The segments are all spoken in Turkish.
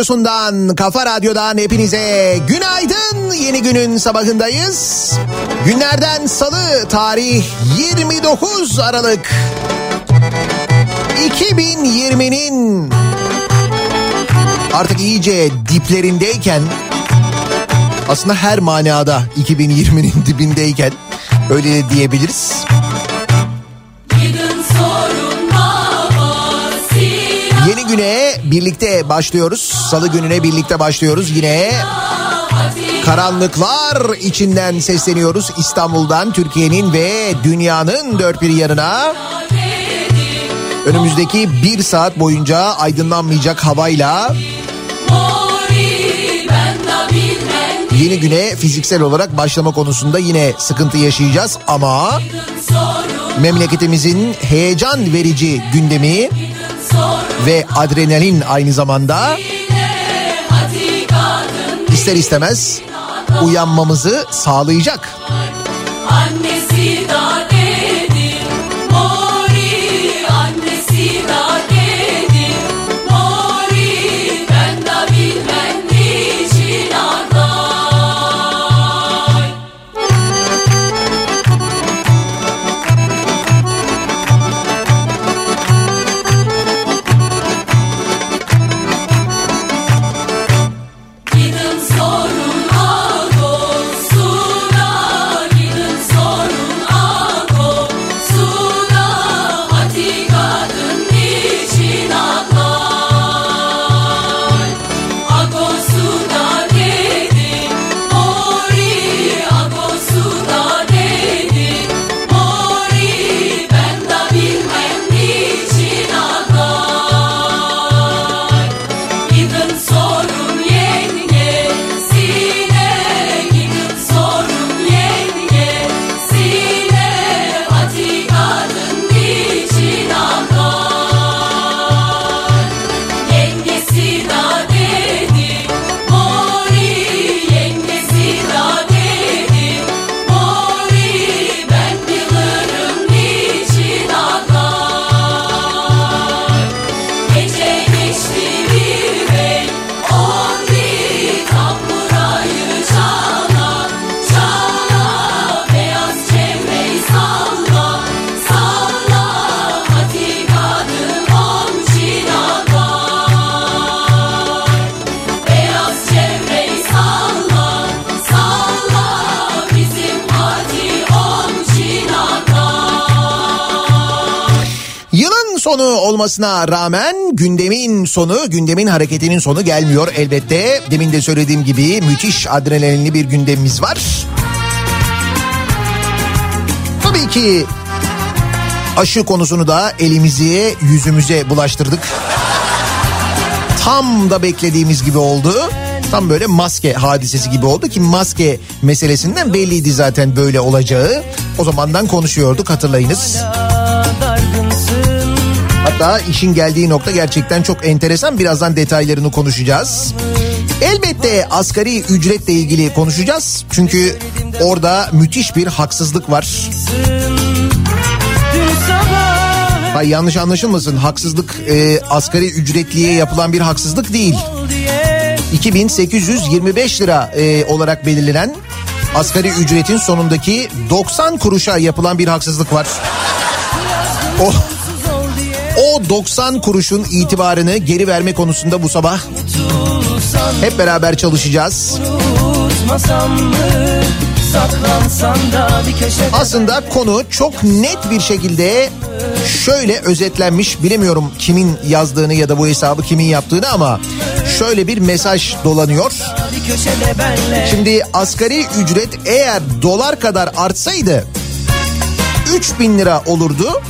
Radyosu'ndan, Kafa Radyo'dan hepinize günaydın. Yeni günün sabahındayız. Günlerden salı tarih 29 Aralık. 2020'nin artık iyice diplerindeyken aslında her manada 2020'nin dibindeyken öyle diyebiliriz. Birlikte başlıyoruz. Salı gününe birlikte başlıyoruz. Yine karanlıklar içinden sesleniyoruz. İstanbul'dan Türkiye'nin ve dünyanın dört bir yanına. Önümüzdeki bir saat boyunca aydınlanmayacak havayla yeni güne fiziksel olarak başlama konusunda yine sıkıntı yaşayacağız ama memleketimizin heyecan verici gündemi ve adrenalin aynı zamanda ister istemez uyanmamızı sağlayacak. Olmasına rağmen gündemin sonu, gündemin hareketinin sonu gelmiyor elbette. Demin de söylediğim gibi müthiş adrenalinli bir gündemimiz var. Tabii ki aşı konusunu da elimize, yüzümüze bulaştırdık. Tam da beklediğimiz gibi oldu. Tam böyle maske hadisesi gibi oldu ki maske meselesinden belliydi zaten böyle olacağı. O zamandan konuşuyorduk hatırlayınız. Hatta işin geldiği nokta gerçekten çok enteresan. Birazdan detaylarını konuşacağız. Elbette asgari ücretle ilgili konuşacağız. Çünkü orada müthiş bir haksızlık var. Hay yanlış anlaşılmasın. Haksızlık e, asgari ücretliye yapılan bir haksızlık değil. 2825 lira e, olarak belirlenen asgari ücretin sonundaki 90 kuruşa yapılan bir haksızlık var. O 90 kuruşun itibarını geri verme konusunda bu sabah hep beraber çalışacağız. Aslında konu çok net bir şekilde şöyle özetlenmiş. Bilemiyorum kimin yazdığını ya da bu hesabı kimin yaptığını ama şöyle bir mesaj dolanıyor. Şimdi asgari ücret eğer dolar kadar artsaydı 3000 lira olurdu.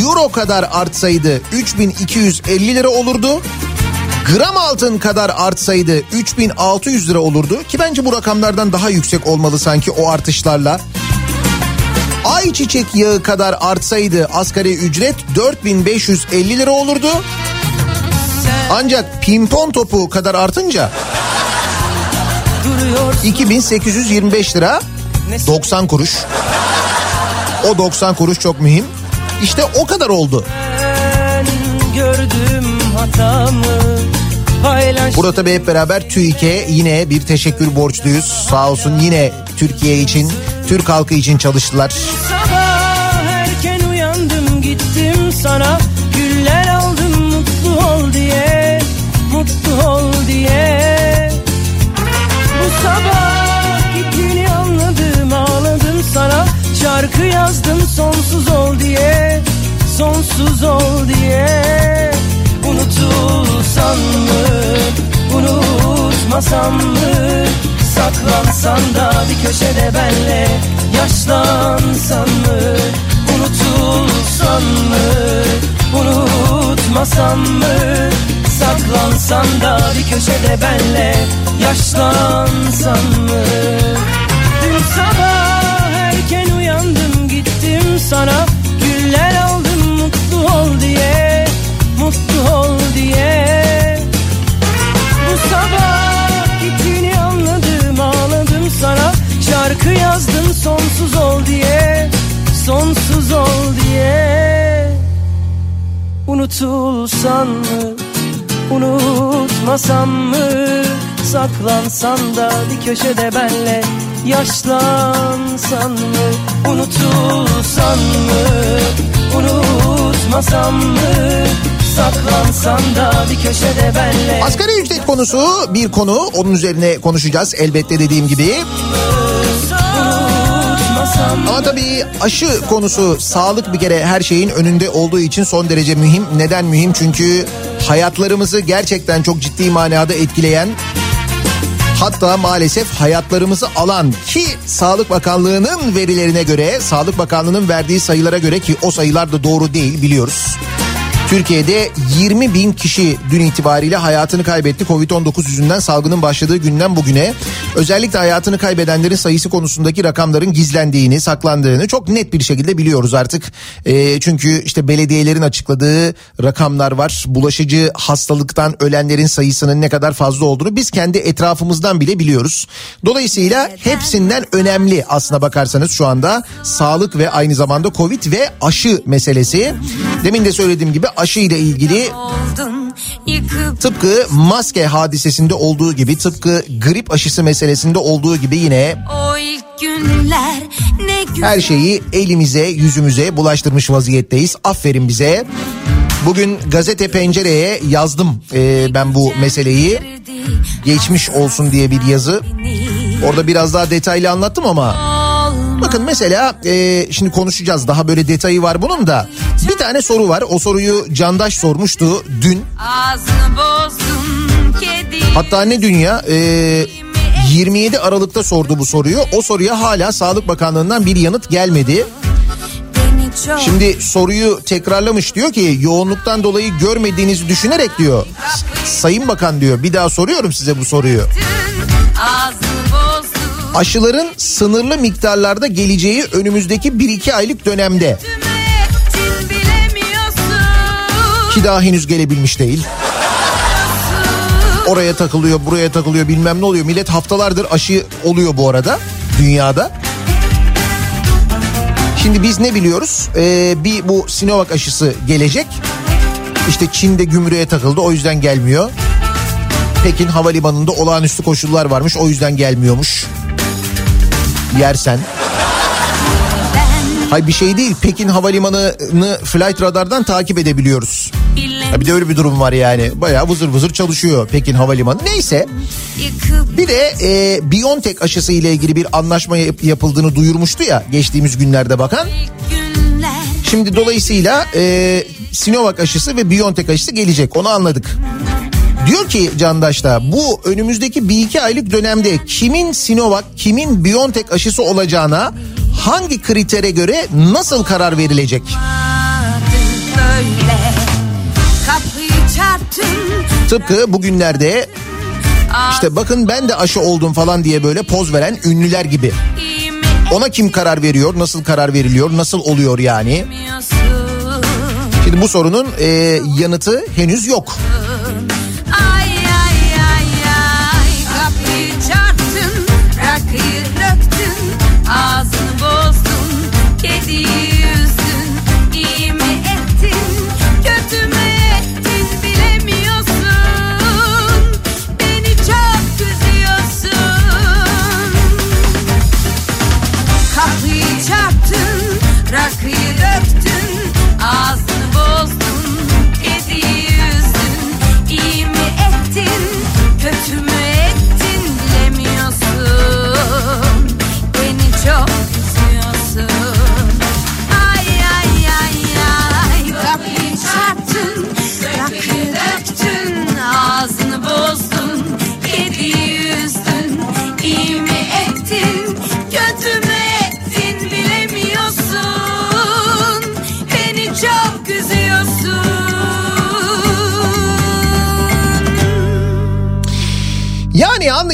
Euro kadar artsaydı 3250 lira olurdu. Gram altın kadar artsaydı 3600 lira olurdu ki bence bu rakamlardan daha yüksek olmalı sanki o artışlarla. Ayçiçek yağı kadar artsaydı asgari ücret 4550 lira olurdu. Ancak pimpon topu kadar artınca duruyor 2825 lira 90 kuruş. O 90 kuruş çok mühim. İşte o kadar oldu. Burada tabii hep beraber TÜİK'e yine bir teşekkür borçluyuz. Sağ olsun yine Türkiye için, Türk halkı için çalıştılar. Sabah erken uyandım gittim sana Güller aldım mutlu ol diye Mutlu ol diye Bu sabah gittiğini anladım ağladım sana Şarkı yazdım sonsuz ol diye Sonsuz ol diye Unutulsan mı Unutmasam mı? Saklansan da bir köşede benle Yaşlansan mı? Unutulsan mı Unutmasam mı? Saklansan da bir köşede benle Yaşlansan mı? Dün sabah erken uyandım gittim sana Mutlu ol diye. Bu sabah gittiğini anladım ağladım sana. Şarkı yazdım sonsuz ol diye Sonsuz ol diye. Unutulsan mı Unutmasam mı? Saklansan da bir köşede benle Yaşlansan mı? Unutulsan mı Unutmasam mı Saklansan da Asgari ücret konusu bir konu. Onun üzerine konuşacağız elbette dediğim gibi. Ama tabii aşı konusu sağlık bir kere her şeyin önünde olduğu için son derece mühim. Neden mühim? Çünkü hayatlarımızı gerçekten çok ciddi manada etkileyen Hatta maalesef hayatlarımızı alan ki Sağlık Bakanlığı'nın verilerine göre, Sağlık Bakanlığı'nın verdiği sayılara göre ki o sayılar da doğru değil biliyoruz. Türkiye'de 20 bin kişi dün itibariyle hayatını kaybetti. Covid-19 yüzünden salgının başladığı günden bugüne. Özellikle hayatını kaybedenlerin sayısı konusundaki rakamların gizlendiğini, saklandığını çok net bir şekilde biliyoruz artık. Ee, çünkü işte belediyelerin açıkladığı rakamlar var. Bulaşıcı hastalıktan ölenlerin sayısının ne kadar fazla olduğunu biz kendi etrafımızdan bile biliyoruz. Dolayısıyla hepsinden önemli aslına bakarsanız şu anda sağlık ve aynı zamanda Covid ve aşı meselesi. Demin de söylediğim gibi aşı ile ilgili tıpkı maske hadisesinde olduğu gibi tıpkı grip aşısı meselesinde olduğu gibi yine her şeyi elimize yüzümüze bulaştırmış vaziyetteyiz. Aferin bize. Bugün gazete pencereye yazdım e, ben bu meseleyi. Geçmiş olsun diye bir yazı. Orada biraz daha detaylı anlattım ama bakın mesela e, şimdi konuşacağız daha böyle detayı var bunun da. Bir tane soru var o soruyu Candaş sormuştu dün. Hatta ne dünya e, 27 Aralık'ta sordu bu soruyu. O soruya hala Sağlık Bakanlığı'ndan bir yanıt gelmedi. Şimdi soruyu tekrarlamış diyor ki yoğunluktan dolayı görmediğinizi düşünerek diyor. Sayın Bakan diyor bir daha soruyorum size bu soruyu. ağzını Aşıların sınırlı miktarlarda geleceği önümüzdeki 1-2 aylık dönemde ki daha henüz gelebilmiş değil. Oraya takılıyor buraya takılıyor bilmem ne oluyor. Millet haftalardır aşı oluyor bu arada dünyada. Şimdi biz ne biliyoruz? Ee, bir bu Sinovac aşısı gelecek. İşte Çin'de gümrüğe takıldı o yüzden gelmiyor. Pekin havalimanında olağanüstü koşullar varmış o yüzden gelmiyormuş. Yersen. Hay bir şey değil Pekin havalimanını flight radardan takip edebiliyoruz. Ya bir de öyle bir durum var yani. Bayağı vızır vızır çalışıyor Pekin havalimanı. Neyse bir de e, BioNTech aşısı ile ilgili bir anlaşma yap- yapıldığını duyurmuştu ya geçtiğimiz günlerde bakan. Şimdi dolayısıyla e, Sinovac aşısı ve BioNTech aşısı gelecek onu anladık. Diyor ki Candaş da bu önümüzdeki bir iki aylık dönemde kimin Sinovac kimin BioNTech aşısı olacağına hangi kritere göre nasıl karar verilecek? Tıpkı bugünlerde işte bakın ben de aşı oldum falan diye böyle poz veren ünlüler gibi. Ona kim karar veriyor? Nasıl karar veriliyor? Nasıl oluyor yani? Şimdi bu sorunun e, yanıtı henüz yok.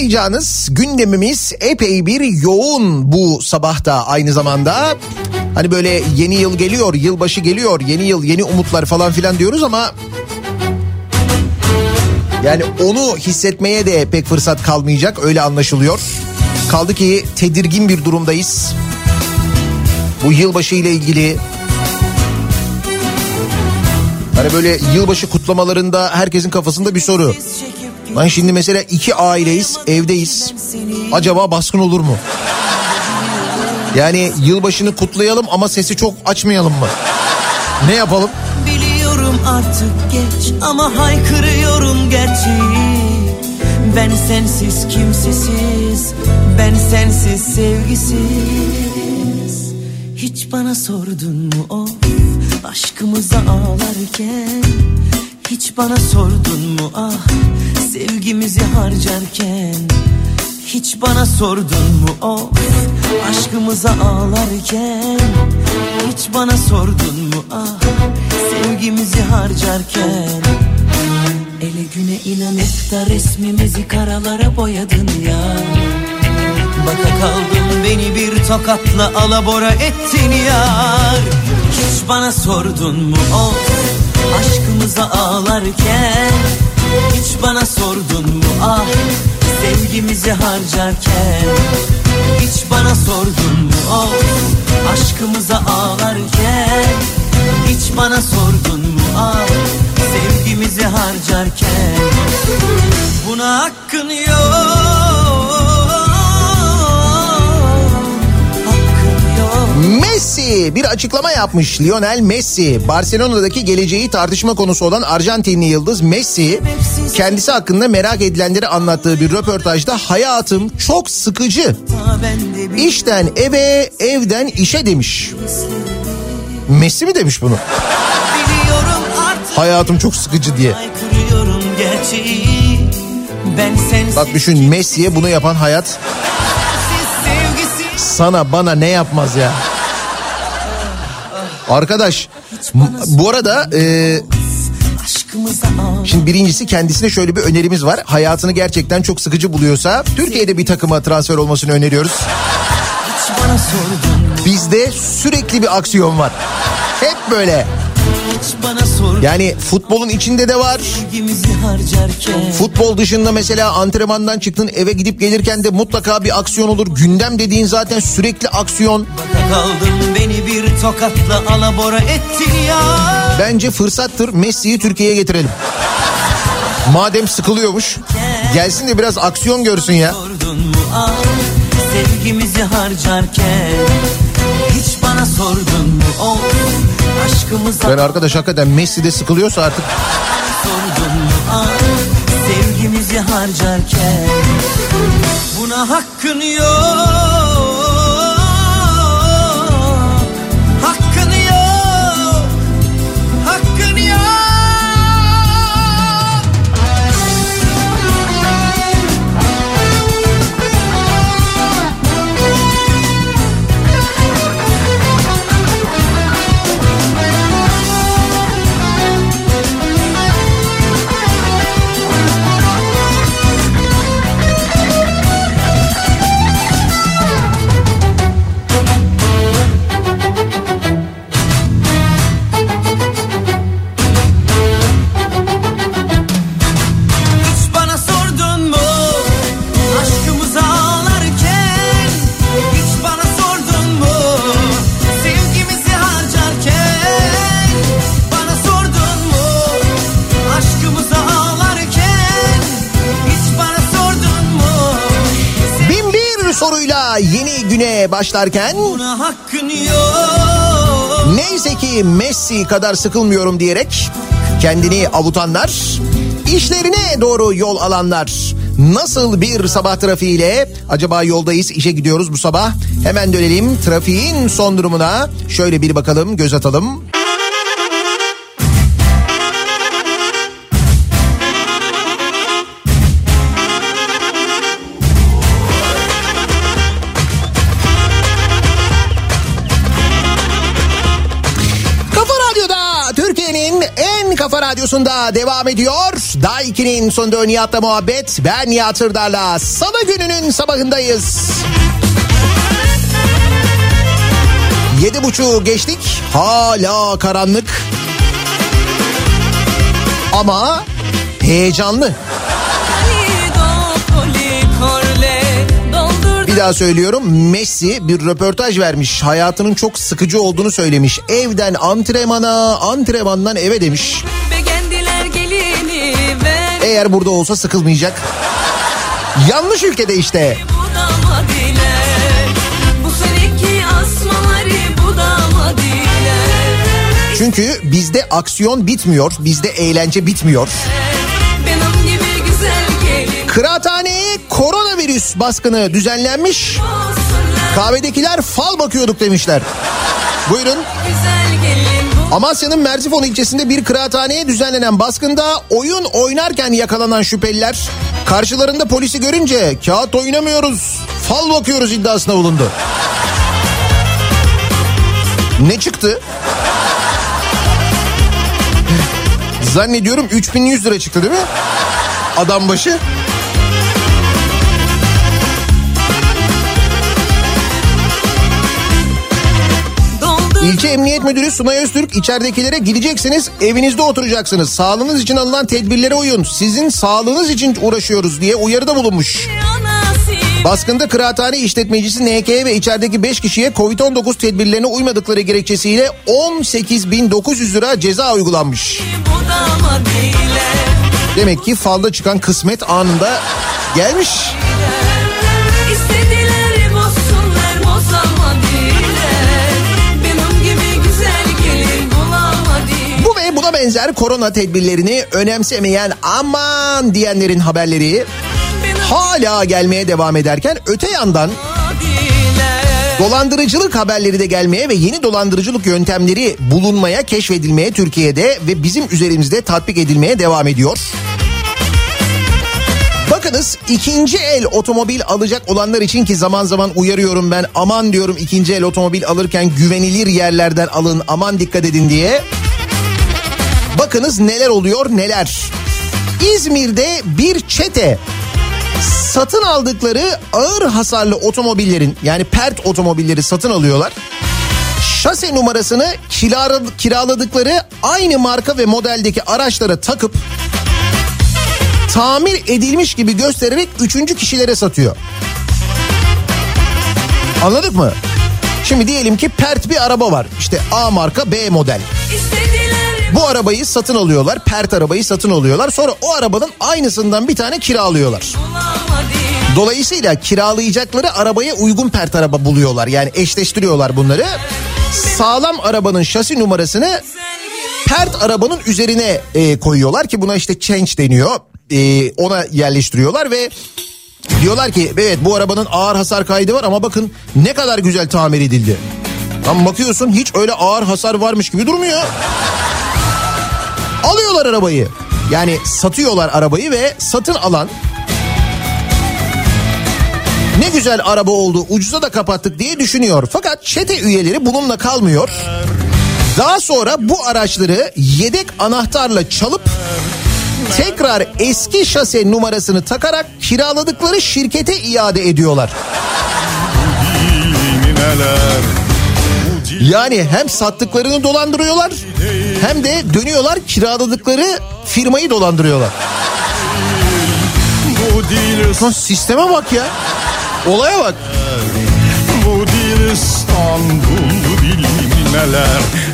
Anlayacağınız gündemimiz epey bir yoğun bu sabahta aynı zamanda. Hani böyle yeni yıl geliyor, yılbaşı geliyor, yeni yıl, yeni umutlar falan filan diyoruz ama... Yani onu hissetmeye de pek fırsat kalmayacak öyle anlaşılıyor. Kaldı ki tedirgin bir durumdayız. Bu yılbaşı ile ilgili Hani böyle yılbaşı kutlamalarında herkesin kafasında bir soru. Lan şimdi mesela iki aileyiz, evdeyiz. Acaba baskın olur mu? Yani yılbaşını kutlayalım ama sesi çok açmayalım mı? Ne yapalım? Biliyorum artık geç ama haykırıyorum gerçeği Ben sensiz kimsesiz, ben sensiz sevgisiz Hiç bana sordun mu of aşkımıza ağlarken Hiç bana sordun mu? Ah sevgimizi harcarken. Hiç bana sordun mu? Of aşkımıza ağlarken. Hiç bana sordun mu? Ah sevgimizi harcarken. Ele güne inanıp da resmimizi karalara boyadın ya. Baka kaldım beni bir tokatla alabora ettin yar Hiç bana sordun mu? Of aşkımıza ağlarken Hiç bana sordun mu? Ah sevgimizi harcarken Hiç bana sordun mu? Of aşkımıza ağlarken Hiç bana sordun mu? Ah sevgimizi harcarken Buna hakkın yok Messi bir açıklama yapmış. Lionel Messi Barcelona'daki geleceği tartışma konusu olan Arjantinli yıldız Messi kendisi hakkında merak edilenleri anlattığı bir röportajda hayatım çok sıkıcı. İşten eve, evden işe demiş. Messi mi demiş bunu? Hayatım çok sıkıcı diye. Bak düşün Messi'ye bunu yapan hayat sana bana ne yapmaz ya. Arkadaş bu arada e, şimdi birincisi kendisine şöyle bir önerimiz var. Hayatını gerçekten çok sıkıcı buluyorsa Türkiye'de bir takıma transfer olmasını öneriyoruz. Bizde sürekli bir aksiyon var. Hep böyle. Yani futbolun içinde de var. Futbol dışında mesela antrenmandan çıktın eve gidip gelirken de mutlaka bir aksiyon olur. Gündem dediğin zaten sürekli aksiyon. Bence fırsattır Messi'yi Türkiye'ye getirelim. Madem sıkılıyormuş gelsin de biraz aksiyon görsün ya. Sevgimizi harcarken Hiç bana sordun mu of aşkımıza Ben arkadaş hakikaten Messi de sıkılıyorsa artık ah sevgimizi harcarken Buna hakkın yok başlarken neyse ki Messi kadar sıkılmıyorum diyerek kendini avutanlar, işlerine doğru yol alanlar. Nasıl bir sabah trafiğiyle acaba yoldayız işe gidiyoruz bu sabah. Hemen dönelim trafiğin son durumuna şöyle bir bakalım göz atalım. Radyosu'nda devam ediyor. Daha 2'nin sonunda Nihat'la muhabbet. Ben Nihat Hırdar'la Salı gününün sabahındayız. Yedi buçuğu geçtik. Hala karanlık. Ama heyecanlı. Bir daha söylüyorum Messi bir röportaj vermiş. Hayatının çok sıkıcı olduğunu söylemiş. Evden antrenmana, antrenmandan eve demiş. Eğer burada olsa sıkılmayacak. Yanlış ülkede işte. Çünkü bizde aksiyon bitmiyor, bizde eğlence bitmiyor. Kıraathaneye koronavirüs baskını düzenlenmiş. Kahvedekiler fal bakıyorduk demişler. Buyurun. Amasya'nın Merzifon ilçesinde bir kıraathaneye düzenlenen baskında oyun oynarken yakalanan şüpheliler karşılarında polisi görünce kağıt oynamıyoruz, fal bakıyoruz iddiasına bulundu. Ne çıktı? Zannediyorum 3100 lira çıktı değil mi? Adam başı. İlçe Emniyet Müdürü Sunay Öztürk içeridekilere gideceksiniz evinizde oturacaksınız. Sağlığınız için alınan tedbirlere uyun. Sizin sağlığınız için uğraşıyoruz diye uyarıda bulunmuş. Baskında kıraathane işletmecisi NK'ye ve içerideki 5 kişiye Covid-19 tedbirlerine uymadıkları gerekçesiyle 18.900 lira ceza uygulanmış. Demek ki falda çıkan kısmet anında gelmiş. Buna benzer korona tedbirlerini önemsemeyen aman diyenlerin haberleri hala gelmeye devam ederken öte yandan dolandırıcılık haberleri de gelmeye ve yeni dolandırıcılık yöntemleri bulunmaya, keşfedilmeye Türkiye'de ve bizim üzerimizde tatbik edilmeye devam ediyor. Bakınız ikinci el otomobil alacak olanlar için ki zaman zaman uyarıyorum ben aman diyorum ikinci el otomobil alırken güvenilir yerlerden alın aman dikkat edin diye. Bakınız neler oluyor neler. İzmir'de bir çete satın aldıkları ağır hasarlı otomobillerin yani pert otomobilleri satın alıyorlar. Şase numarasını kiraladıkları aynı marka ve modeldeki araçlara takıp tamir edilmiş gibi göstererek üçüncü kişilere satıyor. Anladık mı? Şimdi diyelim ki pert bir araba var. İşte A marka B model. Bu arabayı satın alıyorlar. Pert arabayı satın alıyorlar. Sonra o arabanın aynısından bir tane kiralıyorlar. Dolayısıyla kiralayacakları arabaya uygun pert araba buluyorlar. Yani eşleştiriyorlar bunları. Sağlam arabanın şasi numarasını pert arabanın üzerine e, koyuyorlar ki buna işte change deniyor. E, ona yerleştiriyorlar ve diyorlar ki evet bu arabanın ağır hasar kaydı var ama bakın ne kadar güzel tamir edildi. Ama bakıyorsun hiç öyle ağır hasar varmış gibi durmuyor. Alıyorlar arabayı. Yani satıyorlar arabayı ve satın alan ne güzel araba oldu ucuza da kapattık diye düşünüyor. Fakat çete üyeleri bununla kalmıyor. Daha sonra bu araçları yedek anahtarla çalıp tekrar eski şase numarasını takarak kiraladıkları şirkete iade ediyorlar. Yani hem sattıklarını dolandırıyorlar hem de dönüyorlar kiraladıkları firmayı dolandırıyorlar. Lan sisteme bak ya. Olaya bak. Bu değil İstanbul bilmeler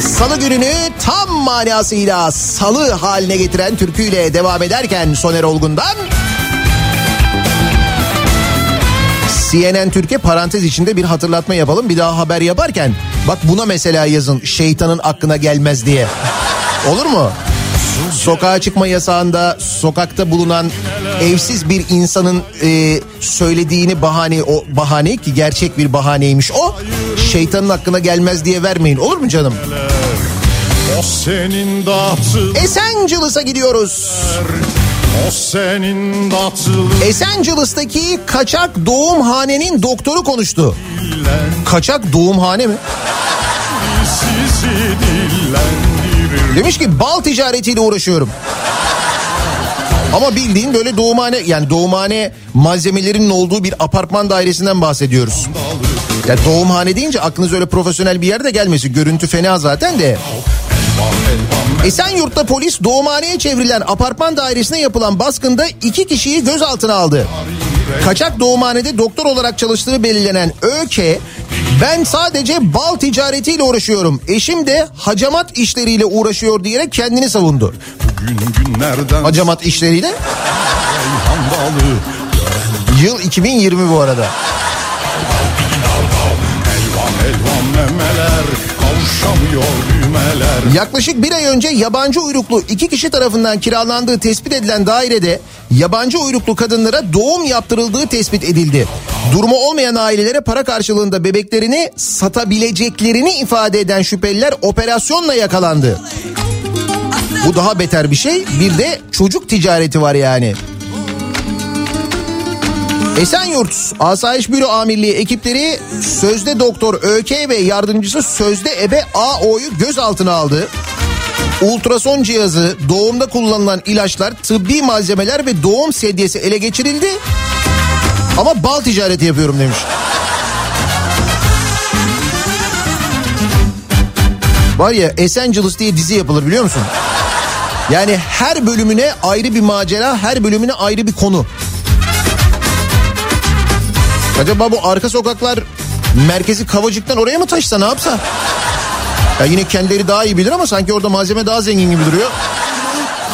Salı gününü tam manasıyla salı haline getiren türküyle devam ederken Soner Olgun'dan CNN Türkiye parantez içinde bir hatırlatma yapalım. Bir daha haber yaparken bak buna mesela yazın şeytanın aklına gelmez diye. Olur mu? sokağa çıkma yasağında sokakta bulunan evsiz bir insanın e, söylediğini bahane o bahane ki gerçek bir bahaneymiş o. Şeytanın hakkına gelmez diye vermeyin olur mu canım? O senin Esencilis'e gidiyoruz. O senin Esencilis'teki kaçak doğumhanenin doktoru konuştu. Kaçak doğumhane mi? sizi dillendirir Demiş ki bal ticaretiyle uğraşıyorum. Ama bildiğin böyle doğumhane yani doğumhane malzemelerinin olduğu bir apartman dairesinden bahsediyoruz. Ya doğumhane deyince aklınız öyle profesyonel bir yerde gelmesin. Görüntü fena zaten de. Esenyurt'ta polis doğumhaneye çevrilen apartman dairesine yapılan baskında iki kişiyi gözaltına aldı. Kaçak doğumhanede doktor olarak çalıştığı belirlenen ÖK, ben sadece bal ticaretiyle uğraşıyorum. Eşim de hacamat işleriyle uğraşıyor diyerek kendini savundu. Gün günlerden Hacamat işleriyle yıl 2020 bu arada. Elvan elvan memeler Yaklaşık bir ay önce yabancı uyruklu iki kişi tarafından kiralandığı tespit edilen dairede yabancı uyruklu kadınlara doğum yaptırıldığı tespit edildi. Durumu olmayan ailelere para karşılığında bebeklerini satabileceklerini ifade eden şüpheliler operasyonla yakalandı. Bu daha beter bir şey. Bir de çocuk ticareti var yani. Esenyurt Asayiş Büro Amirliği ekipleri sözde doktor ÖK ve yardımcısı sözde ebe AO'yu gözaltına aldı. Ultrason cihazı, doğumda kullanılan ilaçlar, tıbbi malzemeler ve doğum sedyesi ele geçirildi. Ama bal ticareti yapıyorum demiş. Var ya Esenciles diye dizi yapılır biliyor musun? Yani her bölümüne ayrı bir macera, her bölümüne ayrı bir konu. Acaba bu arka sokaklar merkezi Kavacık'tan oraya mı taşısa ne yapsa? Ya yine kendileri daha iyi bilir ama sanki orada malzeme daha zengin gibi duruyor.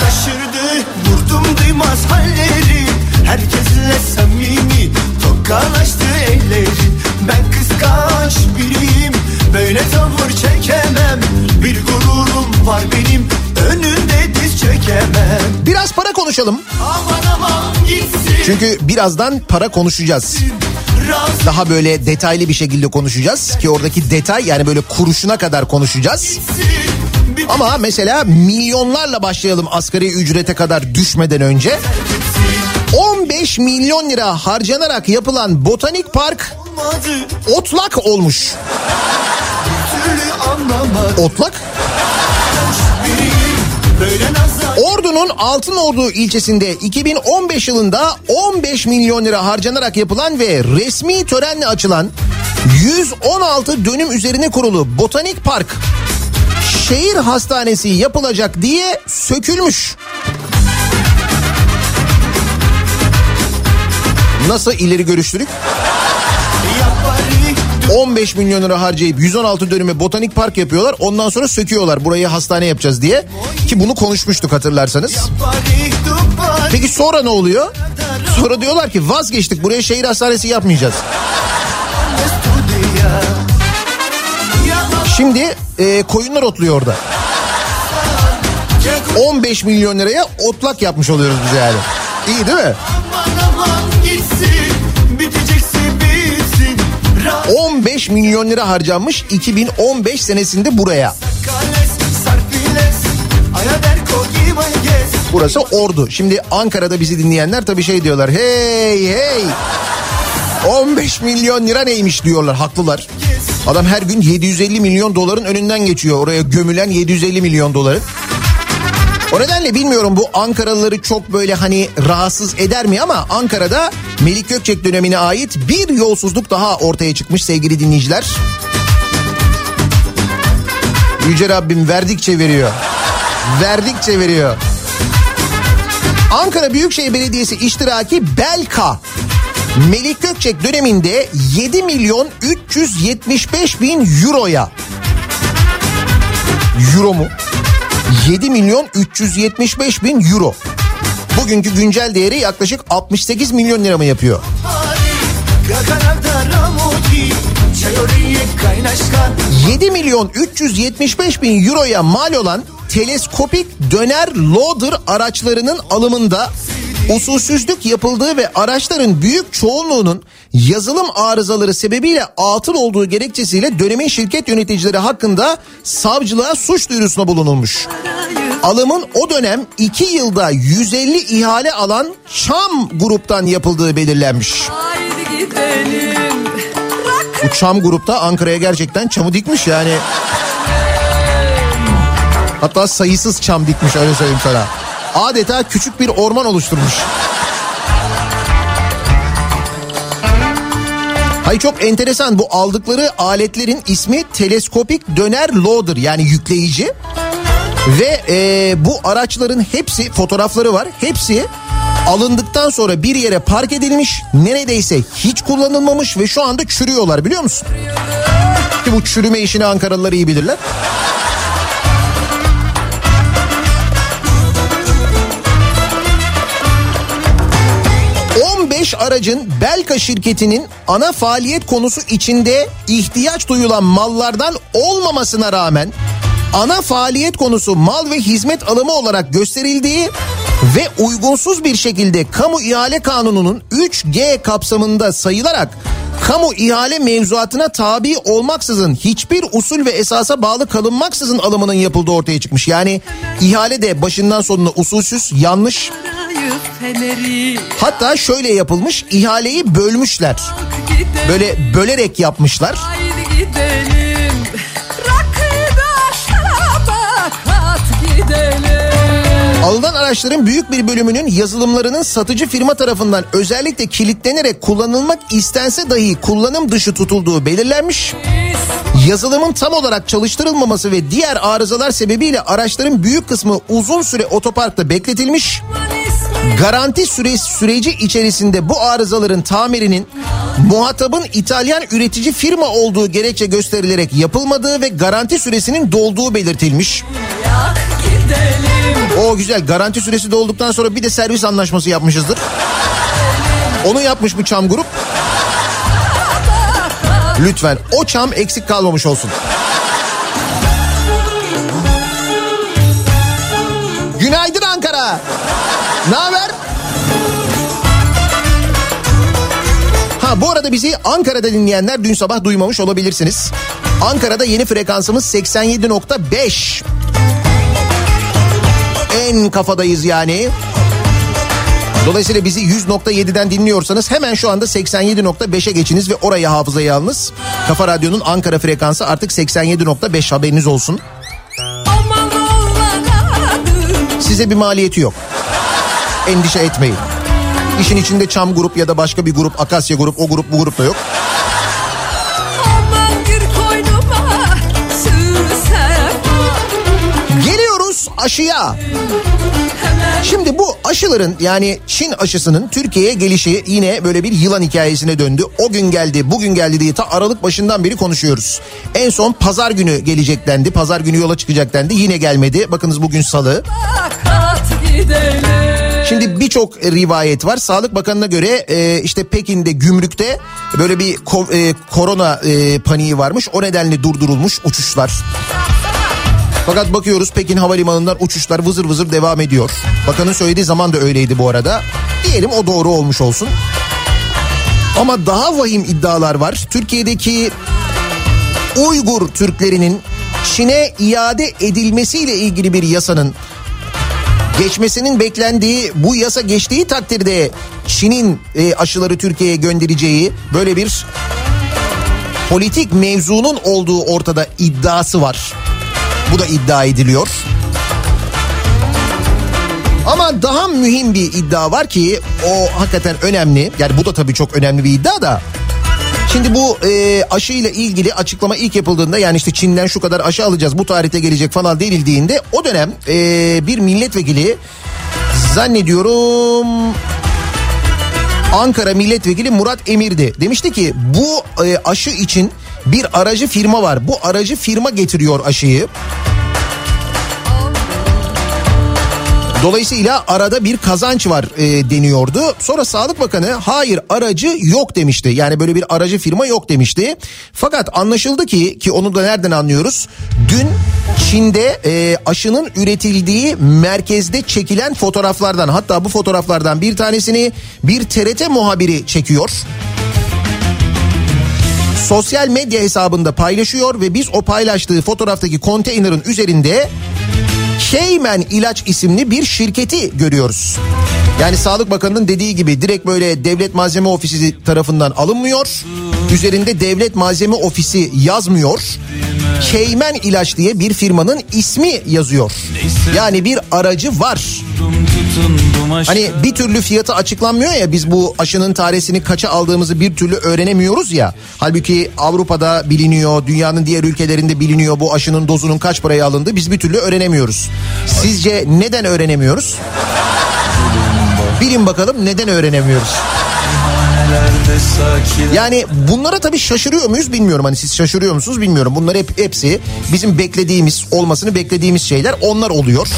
Taşırdı vurdum duymaz halleri Herkesle samimi tokalaştı elleri Ben kıskanç biriyim böyle tavır çekemem Bir gururum var benim çekemem Biraz para konuşalım. Aman aman gitsin Çünkü birazdan para konuşacağız. Daha böyle detaylı bir şekilde konuşacağız ki oradaki detay yani böyle kuruşuna kadar konuşacağız. Ama mesela milyonlarla başlayalım asgari ücrete kadar düşmeden önce. 15 milyon lira harcanarak yapılan botanik park otlak olmuş. Otlak Ordu'nun Altınordu ilçesinde 2015 yılında 15 milyon lira harcanarak yapılan ve resmi törenle açılan 116 dönüm üzerine kurulu botanik park şehir hastanesi yapılacak diye sökülmüş. Nasıl ileri görüşlülük? Yapari 15 milyon lira harcayıp 116 dönüme botanik park yapıyorlar. Ondan sonra söküyorlar burayı hastane yapacağız diye. Ki bunu konuşmuştuk hatırlarsanız. Peki sonra ne oluyor? Sonra diyorlar ki vazgeçtik buraya şehir hastanesi yapmayacağız. Şimdi e, koyunlar otluyor orada. 15 milyon liraya otlak yapmış oluyoruz biz yani. İyi değil mi? 25 milyon lira harcanmış 2015 senesinde buraya. Burası Ordu. Şimdi Ankara'da bizi dinleyenler tabii şey diyorlar. Hey hey. 15 milyon lira neymiş diyorlar haklılar. Adam her gün 750 milyon doların önünden geçiyor. Oraya gömülen 750 milyon doların. O nedenle bilmiyorum bu Ankaralıları çok böyle hani rahatsız eder mi ama Ankara'da Melik Gökçek dönemine ait bir yolsuzluk daha ortaya çıkmış sevgili dinleyiciler. Yüce Rabbim verdikçe veriyor. Verdikçe veriyor. Ankara Büyükşehir Belediyesi iştiraki Belka Melik Gökçek döneminde 7 milyon 375 bin euroya Euro mu? 7 milyon 375 bin euro. Bugünkü güncel değeri yaklaşık 68 milyon lira mı yapıyor? Gaganavda ramoti Çayoriye kaynaşkan 7 milyon 375 bin euroya mal olan teleskopik döner loader araçlarının alımında usulsüzlük yapıldığı ve araçların büyük çoğunluğunun yazılım arızaları sebebiyle atıl olduğu gerekçesiyle dönemin şirket yöneticileri hakkında savcılığa suç duyurusuna bulunulmuş. Alımın o dönem 2 yılda 150 ihale alan Çam gruptan yapıldığı belirlenmiş. Bu Çam grupta Ankara'ya gerçekten çamı dikmiş yani. Hatta sayısız çam dikmiş öyle söyleyeyim sana. Adeta küçük bir orman oluşturmuş. Hayır çok enteresan bu aldıkları aletlerin ismi teleskopik döner loader yani yükleyici. Ve e, bu araçların hepsi fotoğrafları var. Hepsi alındıktan sonra bir yere park edilmiş. Neredeyse hiç kullanılmamış ve şu anda çürüyorlar biliyor musun? Ki bu çürüme işini Ankaralılar iyi bilirler. ...15 aracın Belka şirketinin ana faaliyet konusu içinde ihtiyaç duyulan mallardan olmamasına rağmen... ...ana faaliyet konusu mal ve hizmet alımı olarak gösterildiği... ...ve uygunsuz bir şekilde kamu ihale kanununun 3G kapsamında sayılarak kamu ihale mevzuatına tabi olmaksızın hiçbir usul ve esasa bağlı kalınmaksızın alımının yapıldığı ortaya çıkmış. Yani ihale de başından sonuna usulsüz, yanlış. Hatta şöyle yapılmış, ihaleyi bölmüşler. Böyle bölerek yapmışlar. Alınan araçların büyük bir bölümünün yazılımlarının satıcı firma tarafından özellikle kilitlenerek kullanılmak istense dahi kullanım dışı tutulduğu belirlenmiş. Yazılımın tam olarak çalıştırılmaması ve diğer arızalar sebebiyle araçların büyük kısmı uzun süre otoparkta bekletilmiş. Garanti süre, süreci içerisinde bu arızaların tamirinin muhatabın İtalyan üretici firma olduğu gerekçe gösterilerek yapılmadığı ve garanti süresinin dolduğu belirtilmiş. O güzel garanti süresi dolduktan sonra bir de servis anlaşması yapmışızdır. Onu yapmış bu çam grup. Lütfen o çam eksik kalmamış olsun. Ne haber? Ha bu arada bizi Ankara'da dinleyenler dün sabah duymamış olabilirsiniz. Ankara'da yeni frekansımız 87.5. En kafadayız yani. Dolayısıyla bizi 100.7'den dinliyorsanız hemen şu anda 87.5'e geçiniz ve oraya hafızaya alınız. Kafa Radyo'nun Ankara frekansı artık 87.5 haberiniz olsun. Size bir maliyeti yok. Endişe etmeyin. İşin içinde Çam grup ya da başka bir grup, Akasya grup, o grup bu grup da yok. Geliyoruz aşıya. Şimdi bu aşıların yani Çin aşısının Türkiye'ye gelişi yine böyle bir yılan hikayesine döndü. O gün geldi, bugün geldi diye ta Aralık başından beri konuşuyoruz. En son pazar günü gelecek dendi, pazar günü yola çıkacak dendi. Yine gelmedi. Bakınız bugün salı. Kat gidelim. Şimdi birçok rivayet var. Sağlık Bakanı'na göre e, işte Pekin'de gümrükte böyle bir ko- e, korona e, paniği varmış. O nedenle durdurulmuş uçuşlar. Fakat bakıyoruz Pekin Havalimanı'ndan uçuşlar vızır vızır devam ediyor. Bakanın söylediği zaman da öyleydi bu arada. Diyelim o doğru olmuş olsun. Ama daha vahim iddialar var. Türkiye'deki Uygur Türklerinin Çin'e iade edilmesiyle ilgili bir yasanın geçmesinin beklendiği bu yasa geçtiği takdirde Çin'in e, aşıları Türkiye'ye göndereceği böyle bir politik mevzunun olduğu ortada iddiası var. Bu da iddia ediliyor. Ama daha mühim bir iddia var ki o hakikaten önemli. Yani bu da tabii çok önemli bir iddia da. Şimdi bu e, aşıyla ilgili açıklama ilk yapıldığında yani işte Çin'den şu kadar aşı alacağız bu tarihte gelecek falan denildiğinde o dönem e, bir milletvekili zannediyorum Ankara milletvekili Murat Emir'di. Demişti ki bu e, aşı için bir aracı firma var. Bu aracı firma getiriyor aşıyı. Dolayısıyla arada bir kazanç var e, deniyordu. Sonra Sağlık Bakanı hayır aracı yok demişti. Yani böyle bir aracı firma yok demişti. Fakat anlaşıldı ki ki onu da nereden anlıyoruz? Dün Çin'de e, aşının üretildiği merkezde çekilen fotoğraflardan hatta bu fotoğraflardan bir tanesini bir TRT muhabiri çekiyor sosyal medya hesabında paylaşıyor ve biz o paylaştığı fotoğraftaki konteynerin üzerinde Şeymen İlaç isimli bir şirketi görüyoruz. Yani Sağlık Bakanı'nın dediği gibi direkt böyle devlet malzeme ofisi tarafından alınmıyor. Üzerinde devlet malzeme ofisi yazmıyor. Şeymen İlaç diye bir firmanın ismi yazıyor. Yani bir aracı var. Hani bir türlü fiyatı açıklanmıyor ya biz bu aşının tanesini kaça aldığımızı bir türlü öğrenemiyoruz ya. Halbuki Avrupa'da biliniyor, dünyanın diğer ülkelerinde biliniyor bu aşının dozunun kaç paraya alındığı biz bir türlü öğrenemiyoruz. Sizce neden öğrenemiyoruz? Bilin bakalım neden öğrenemiyoruz? Yani bunlara tabii şaşırıyor muyuz bilmiyorum. Hani siz şaşırıyor musunuz bilmiyorum. Bunlar hep hepsi bizim beklediğimiz olmasını beklediğimiz şeyler onlar oluyor.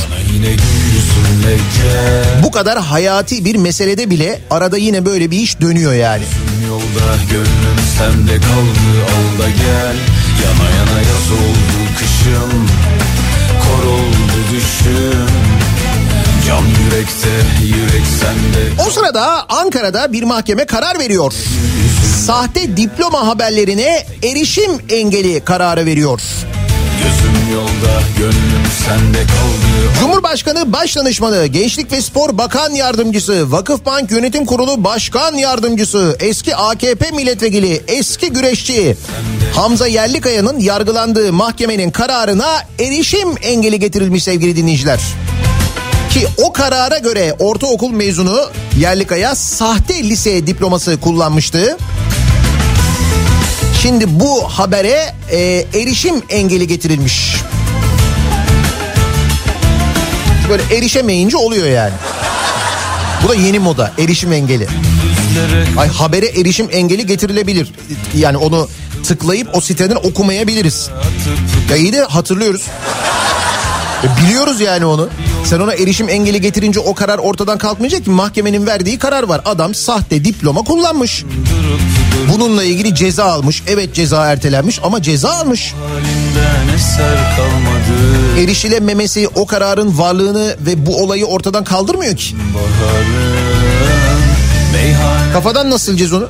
Bu kadar hayati bir meselede bile arada yine böyle bir iş dönüyor yani. Yolda gönlüm sende kaldı al da gel Yana yana yaz oldu kışım Kor oldu düşüm Can yürekte yürek sende O sırada Ankara'da bir mahkeme karar veriyor. Sahte diploma haberlerine erişim engeli kararı veriyor. Gözüm yolda gönlüm sende kaldı Cumhurbaşkanı Başdanışmanı, Gençlik ve Spor Bakan Yardımcısı, Vakıfbank Yönetim Kurulu Başkan Yardımcısı, eski AKP milletvekili, eski güreşçi Hamza Yerlikaya'nın yargılandığı mahkemenin kararına erişim engeli getirilmiş sevgili dinleyiciler. Ki o karara göre ortaokul mezunu Yerlikaya sahte lise diploması kullanmıştı. Şimdi bu habere e, erişim engeli getirilmiş. Böyle erişemeyince oluyor yani. Bu da yeni moda erişim engeli. Ay habere erişim engeli getirilebilir. Yani onu tıklayıp o siteden okumayabiliriz. Ya iyi de hatırlıyoruz. E biliyoruz yani onu. Sen ona erişim engeli getirince o karar ortadan kalkmayacak ki mahkemenin verdiği karar var. Adam sahte diploma kullanmış. Bununla ilgili ceza almış. Evet ceza ertelenmiş ama ceza almış. Erişilememesi o kararın varlığını ve bu olayı ortadan kaldırmıyor ki. Baharım Kafadan nasıl sileceğiz onu?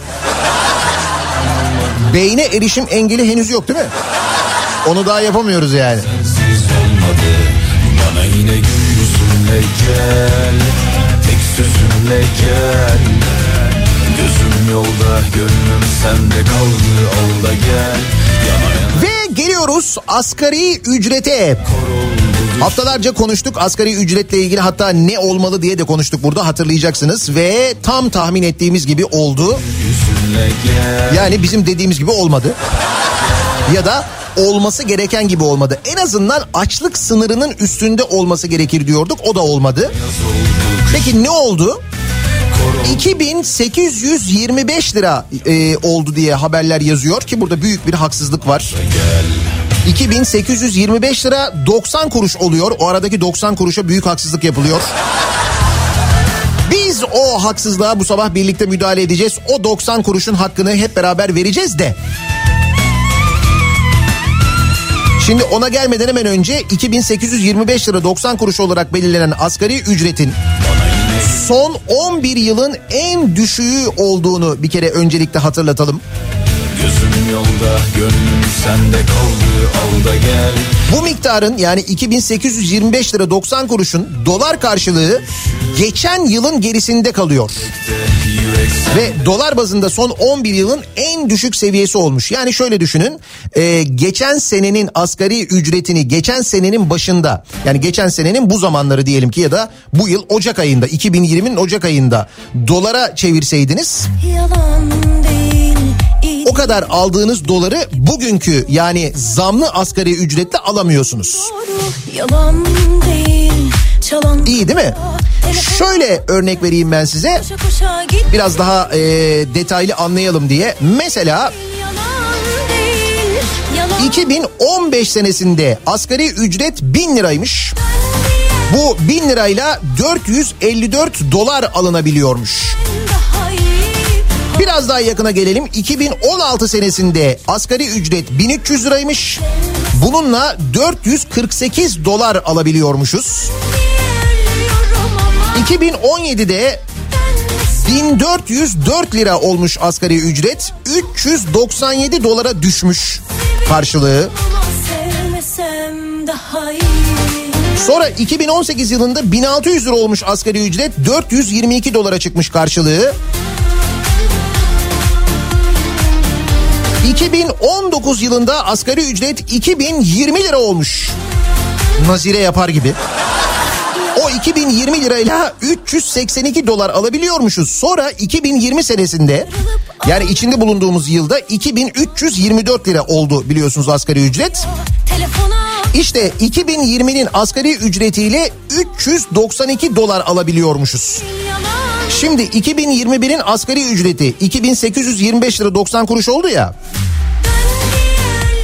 Beyne erişim engeli henüz yok değil mi? Onu daha yapamıyoruz yani. sensiz olmadı Bana yine gül yüzünle gel Tek sözünle gel Gözüm yolda gönlüm sende kaldı al da gel Yana yana Ve geliyoruz asgari ücrete. Haftalarca konuştuk asgari ücretle ilgili hatta ne olmalı diye de konuştuk burada hatırlayacaksınız. Ve tam tahmin ettiğimiz gibi oldu. Yani bizim dediğimiz gibi olmadı. Ya da olması gereken gibi olmadı. En azından açlık sınırının üstünde olması gerekir diyorduk. O da olmadı. Peki ne oldu? 2825 lira e, oldu diye haberler yazıyor ki burada büyük bir haksızlık var. 2825 lira 90 kuruş oluyor. O aradaki 90 kuruşa büyük haksızlık yapılıyor. Biz o haksızlığa bu sabah birlikte müdahale edeceğiz. O 90 kuruşun hakkını hep beraber vereceğiz de. Şimdi ona gelmeden hemen önce 2825 lira 90 kuruş olarak belirlenen asgari ücretin son 11 yılın en düşüğü olduğunu bir kere öncelikle hatırlatalım. Gözüm yolda gönlüm sende kaldı al da gel Bu miktarın yani 2825 lira 90 kuruşun dolar karşılığı geçen yılın gerisinde kalıyor. Ve dolar bazında son 11 yılın en düşük seviyesi olmuş. Yani şöyle düşünün e, geçen senenin asgari ücretini geçen senenin başında yani geçen senenin bu zamanları diyelim ki ya da bu yıl Ocak ayında 2020'nin Ocak ayında dolara çevirseydiniz Yalan kadar aldığınız doları bugünkü yani zamlı asgari ücretle alamıyorsunuz. İyi değil mi? Şöyle örnek vereyim ben size biraz daha e, detaylı anlayalım diye. Mesela Yalan değil Yalan 2015 senesinde asgari ücret 1000 liraymış. Bu 1000 lirayla 454 dolar alınabiliyormuş. Biraz daha yakına gelelim. 2016 senesinde asgari ücret 1300 liraymış. Bununla 448 dolar alabiliyormuşuz. ölüyorum ama 2017'de 1404 lira olmuş asgari ücret. 397 dolara düşmüş karşılığı. Sonra 2018 yılında 1600 lira olmuş asgari ücret 422 dolara çıkmış karşılığı. 2019 yılında asgari ücret 2020 lira olmuş. Nazire yapar gibi. O 2020 lirayla 382 dolar alabiliyormuşuz. Sonra 2020 senesinde yani içinde bulunduğumuz yılda 2324 lira oldu biliyorsunuz asgari ücret. İşte 2020'nin asgari ücretiyle 392 dolar alabiliyormuşuz. Şimdi 2021'in asgari ücreti 2825 lira 90 kuruş oldu ya.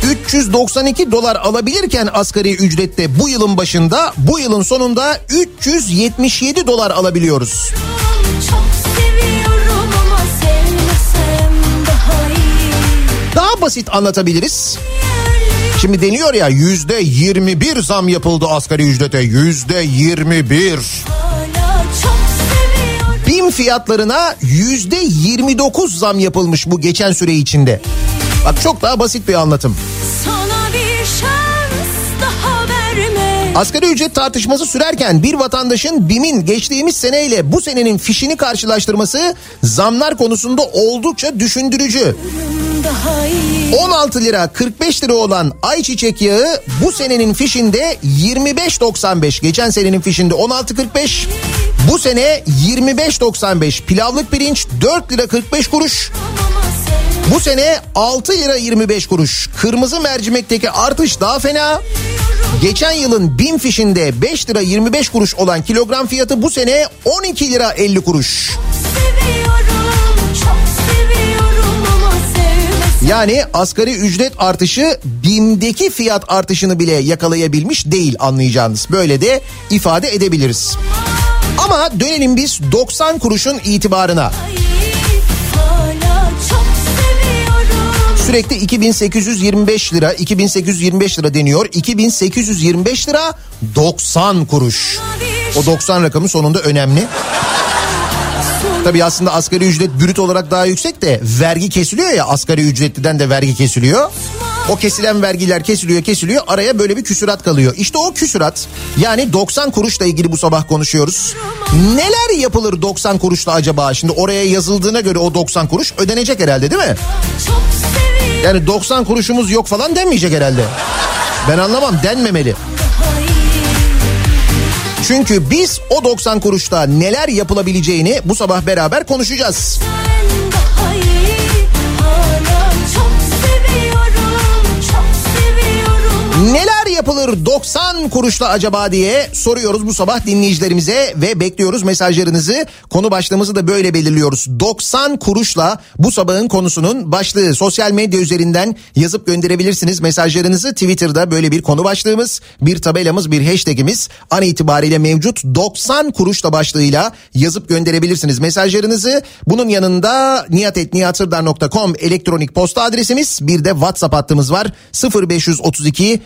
392 dolar alabilirken asgari ücrette bu yılın başında bu yılın sonunda 377 dolar alabiliyoruz. Daha basit anlatabiliriz. Şimdi deniyor ya yüzde 21 zam yapıldı asgari ücrete yüzde 21. fiyatlarına yüzde 29 zam yapılmış bu geçen süre içinde. Bak çok daha basit bir anlatım. Asgari ücret tartışması sürerken bir vatandaşın BİM'in geçtiğimiz seneyle bu senenin fişini karşılaştırması zamlar konusunda oldukça düşündürücü. daha iyi 16 lira 45 lira olan ayçiçek yağı bu senenin fişinde 25.95. Geçen senenin fişinde 16.45. Bu sene 25.95. Pilavlık pirinç 4 lira 45 kuruş. Bu sene 6 lira 25 kuruş. Kırmızı mercimekteki artış daha fena. Geçen yılın BİM fişinde 5 lira 25 kuruş olan kilogram fiyatı bu sene 12 lira 50 kuruş. seviyorum Yani asgari ücret artışı BİM'deki fiyat artışını bile yakalayabilmiş değil anlayacağınız. Böyle de ifade edebiliriz. Ama dönelim biz 90 kuruşun itibarına. Sürekli 2825 lira, 2825 lira deniyor. 2825 lira 90 kuruş. O 90 rakamı sonunda önemli. Tabii aslında asgari ücret brüt olarak daha yüksek de vergi kesiliyor ya asgari ücretliden de vergi kesiliyor. O kesilen vergiler kesiliyor kesiliyor araya böyle bir küsurat kalıyor. İşte o küsurat yani 90 kuruşla ilgili bu sabah konuşuyoruz. Neler yapılır 90 kuruşla acaba? Şimdi oraya yazıldığına göre o 90 kuruş ödenecek herhalde değil mi? Yani 90 kuruşumuz yok falan denmeyecek herhalde. Ben anlamam denmemeli. Çünkü biz o 90 kuruşta neler yapılabileceğini bu sabah beraber konuşacağız. Neler yapılır 90 kuruşla acaba diye soruyoruz bu sabah dinleyicilerimize ve bekliyoruz mesajlarınızı. Konu başlığımızı da böyle belirliyoruz. 90 kuruşla bu sabahın konusunun başlığı sosyal medya üzerinden yazıp gönderebilirsiniz mesajlarınızı. Twitter'da böyle bir konu başlığımız, bir tabelamız, bir hashtagimiz an itibariyle mevcut 90 kuruşla başlığıyla yazıp gönderebilirsiniz mesajlarınızı. Bunun yanında niyatetniyatsırdar.com elektronik posta adresimiz bir de WhatsApp hattımız var 0532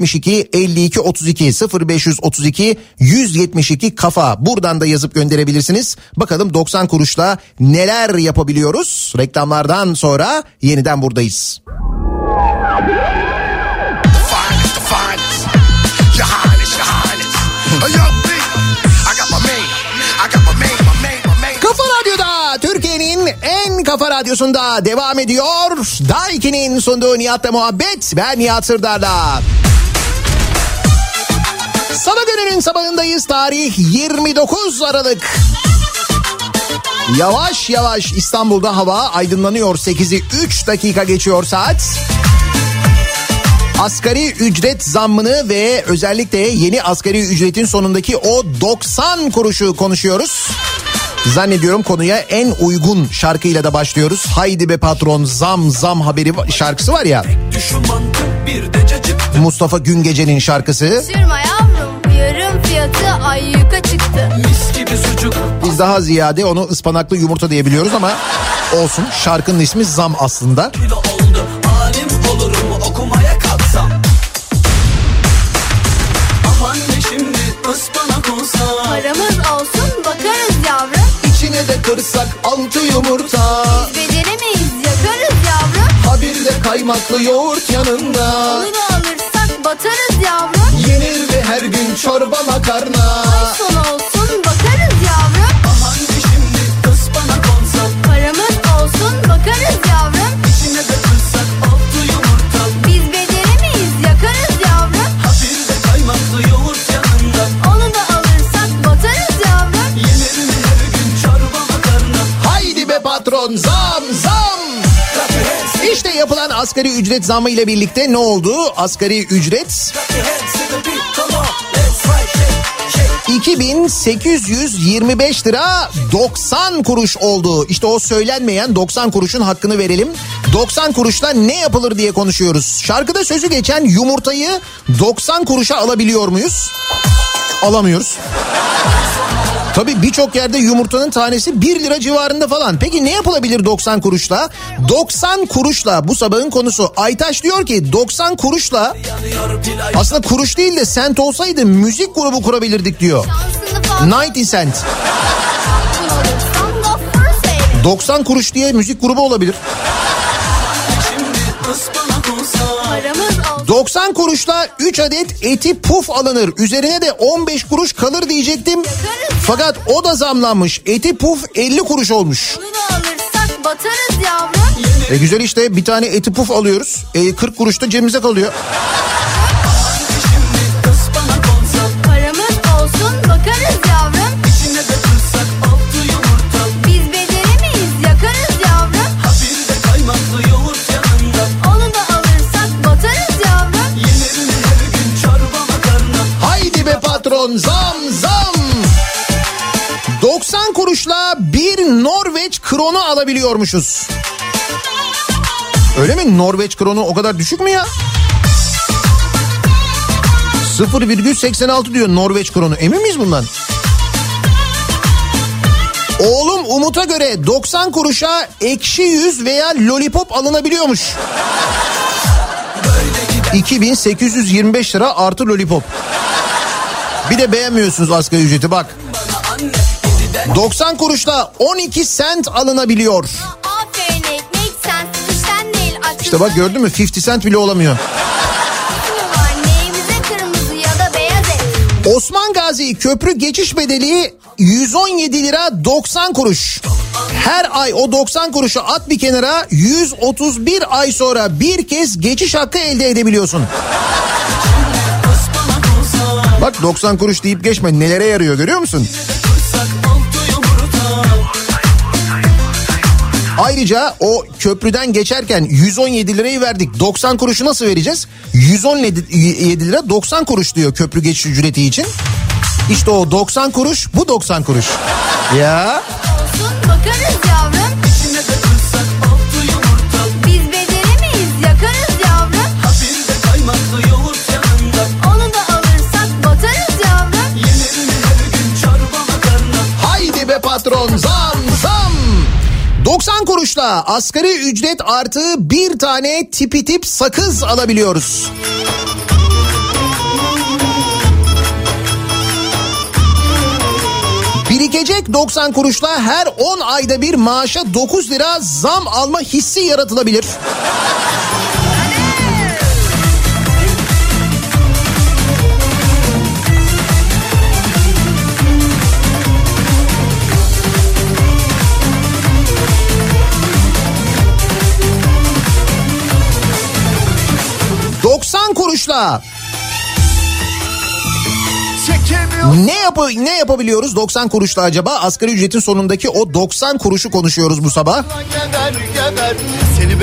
172 52 32 0532 172 kafa buradan da yazıp gönderebilirsiniz. Bakalım 90 kuruşla neler yapabiliyoruz? Reklamlardan sonra yeniden buradayız. Kafa Radyo'da Türkiye'nin en kafa radyosunda devam ediyor. Daiki'nin sunduğu Nihat'la muhabbet. Ben Nihat Sırdar'la. Gününün sabahındayız. Tarih 29 Aralık. Yavaş yavaş İstanbul'da hava aydınlanıyor. 8'i 3 dakika geçiyor saat. Asgari ücret zammını ve özellikle yeni asgari ücretin sonundaki o 90 kuruşu konuşuyoruz. Zannediyorum konuya en uygun şarkıyla da başlıyoruz. Haydi be patron zam zam haberi şarkısı var ya. Mustafa Güngece'nin şarkısı. Sürme yavrum fiyatı ayyuka çıktı. Mis gibi sucuk Biz daha ziyade onu ıspanaklı yumurta diye biliyoruz ama olsun. Şarkının ismi Zam aslında. kilo oldu Alim olurum okumaya kalksam Aman ne şimdi ıspanak olsa Paramız olsun bakarız yavrum. İçine de kırsak altı yumurta Beceremeyiz yakarız yavrum. Ha bir de kaymaklı yoğurt yanında Onu da alırsak batarız yavrum. Yenir ve her gün çorba makarna Son olsun bakarız yavrum. Aman şimdi ıspanak olsa Paramız olsun bakarız yavrum. İçine de kırsak altı yumurta Biz beceremeyiz yakarız yavrum. Ha bir de kaymaklı yoğurt yanında Onu da alırsak batarız yavrum. Yenir mi her gün çorba makarna Haydi be patron zam zam. İşte yapılan asgari ücret zammı ile birlikte ne oldu? Asgari ücret 2825 lira 90 kuruş oldu. İşte o söylenmeyen 90 kuruşun hakkını verelim. 90 kuruşla ne yapılır diye konuşuyoruz. Şarkıda sözü geçen yumurtayı 90 kuruşa alabiliyor muyuz? Alamıyoruz. Tabii birçok yerde yumurtanın tanesi 1 lira civarında falan. Peki ne yapılabilir 90 kuruşla? 90 kuruşla bu sabahın konusu. Aytaş diyor ki 90 kuruşla aslında kuruş değil de sent olsaydı müzik grubu kurabilirdik diyor. Şansını fazla 90 cent. alırsan gafuru seyret. 90 kuruş diye müzik grubu olabilir. Şimdi ıspanak olsa Paramız olsun 90 kuruşla 3 adet eti puf alınır. Üzerine de 15 kuruş kalır diyecektim. Fakat o da zamlanmış. Eti puf 50 kuruş olmuş. E güzel işte bir tane eti puf alıyoruz. E 40 kuruş da cebimize kalıyor. Alabiliyormuşuz. Öyle mi? Norveç kronu o kadar düşük mü ya? 0,86 diyor Norveç kronu. Emin miyiz bundan? Oğlum Umut'a göre 90 kuruşa ekşi yüz veya lollipop alınabiliyormuş. 2825 lira artı lollipop. Bir de beğenmiyorsunuz asgari ücreti bak. 90 kuruşla 12 sent alınabiliyor. İşte bak gördün mü 50 sent bile olamıyor. Osman Gazi köprü geçiş bedeli 117 lira 90 kuruş. Her ay o 90 kuruşu at bir kenara 131 ay sonra bir kez geçiş hakkı elde edebiliyorsun. Bak 90 kuruş deyip geçme nelere yarıyor görüyor musun? Ayrıca o köprüden geçerken 117 lirayı verdik. 90 kuruşu nasıl vereceğiz? 117 lira 90 kuruş diyor köprü geçiş ücreti için. İşte o 90 kuruş bu 90 kuruş. Ya Olsun bakarız yavrum. İçine de kırsak altı yumurta Biz beceremeyiz yakarız yavrum. Ha bir de kaymaklı yoğurt yanında Onu da alırsak batarız yavrum. Yenir mi her gün çorba makarna haydi be patron zam. 90 kuruşla asgari ücret artı bir tane tipi tip sakız alabiliyoruz. Birikecek 90 kuruşla her 10 ayda bir maaşa 9 lira zam alma hissi yaratılabilir. ...90 kuruşla Çekemiyor ne yapı ne yapabiliyoruz 90 kuruşla acaba? Asgari ücretin sonundaki o 90 kuruşu konuşuyoruz bu sabah.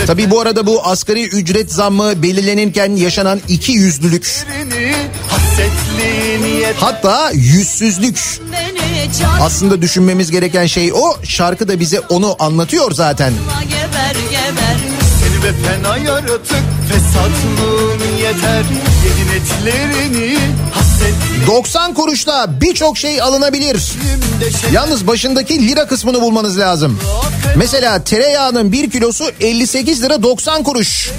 Tabii bu arada bu asgari ücret zammı belirlenirken yaşanan iki yüzlülük hatta yüzsüzlük aslında düşünmemiz gereken şey o. Şarkı da bize onu anlatıyor zaten. geber geber ve fena yaratık Fesatlığın yeter Yedin etlerini hasret 90 kuruşla birçok şey alınabilir. Yalnız başındaki lira kısmını bulmanız lazım. Mesela tereyağının 1 kilosu 58 lira 90 kuruş.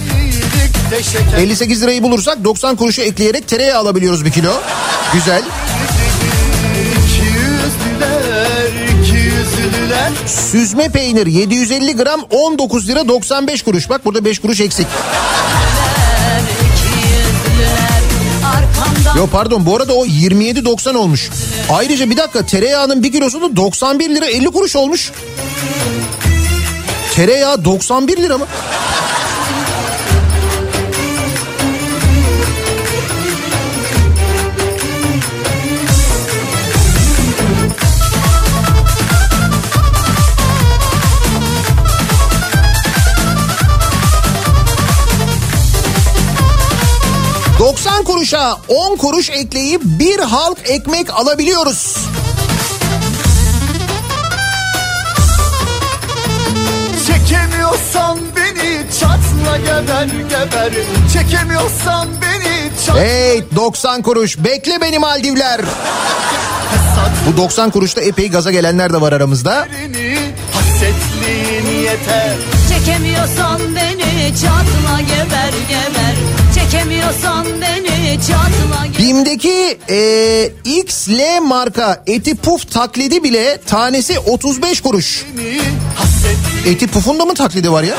de şeker 58 lirayı bulursak 90 kuruşu ekleyerek tereyağı alabiliyoruz bir kilo. Güzel. Süzme peynir 750 gram 19 lira 95 kuruş. Bak burada 5 kuruş eksik. Yo pardon bu arada o 27.90 olmuş. Ayrıca bir dakika tereyağının bir kilosu da 91 lira 50 kuruş olmuş. Tereyağı 91 lira mı? ...90 kuruşa 10 kuruş ekleyip bir halk ekmek alabiliyoruz. Çekemiyorsan beni çatla geber geber Çekemiyorsan beni çatla Hey 90 kuruş bekle beni Maldivler. Bu 90 kuruşta epey gaza gelenler de var aramızda. beni Hasretliğin yeter Çekemiyorsan beni çatla geber geber Çekemiyorsan beni BİM'deki e, XL marka eti puf taklidi bile tanesi 35 kuruş. Eti pufun da mı taklidi var ya?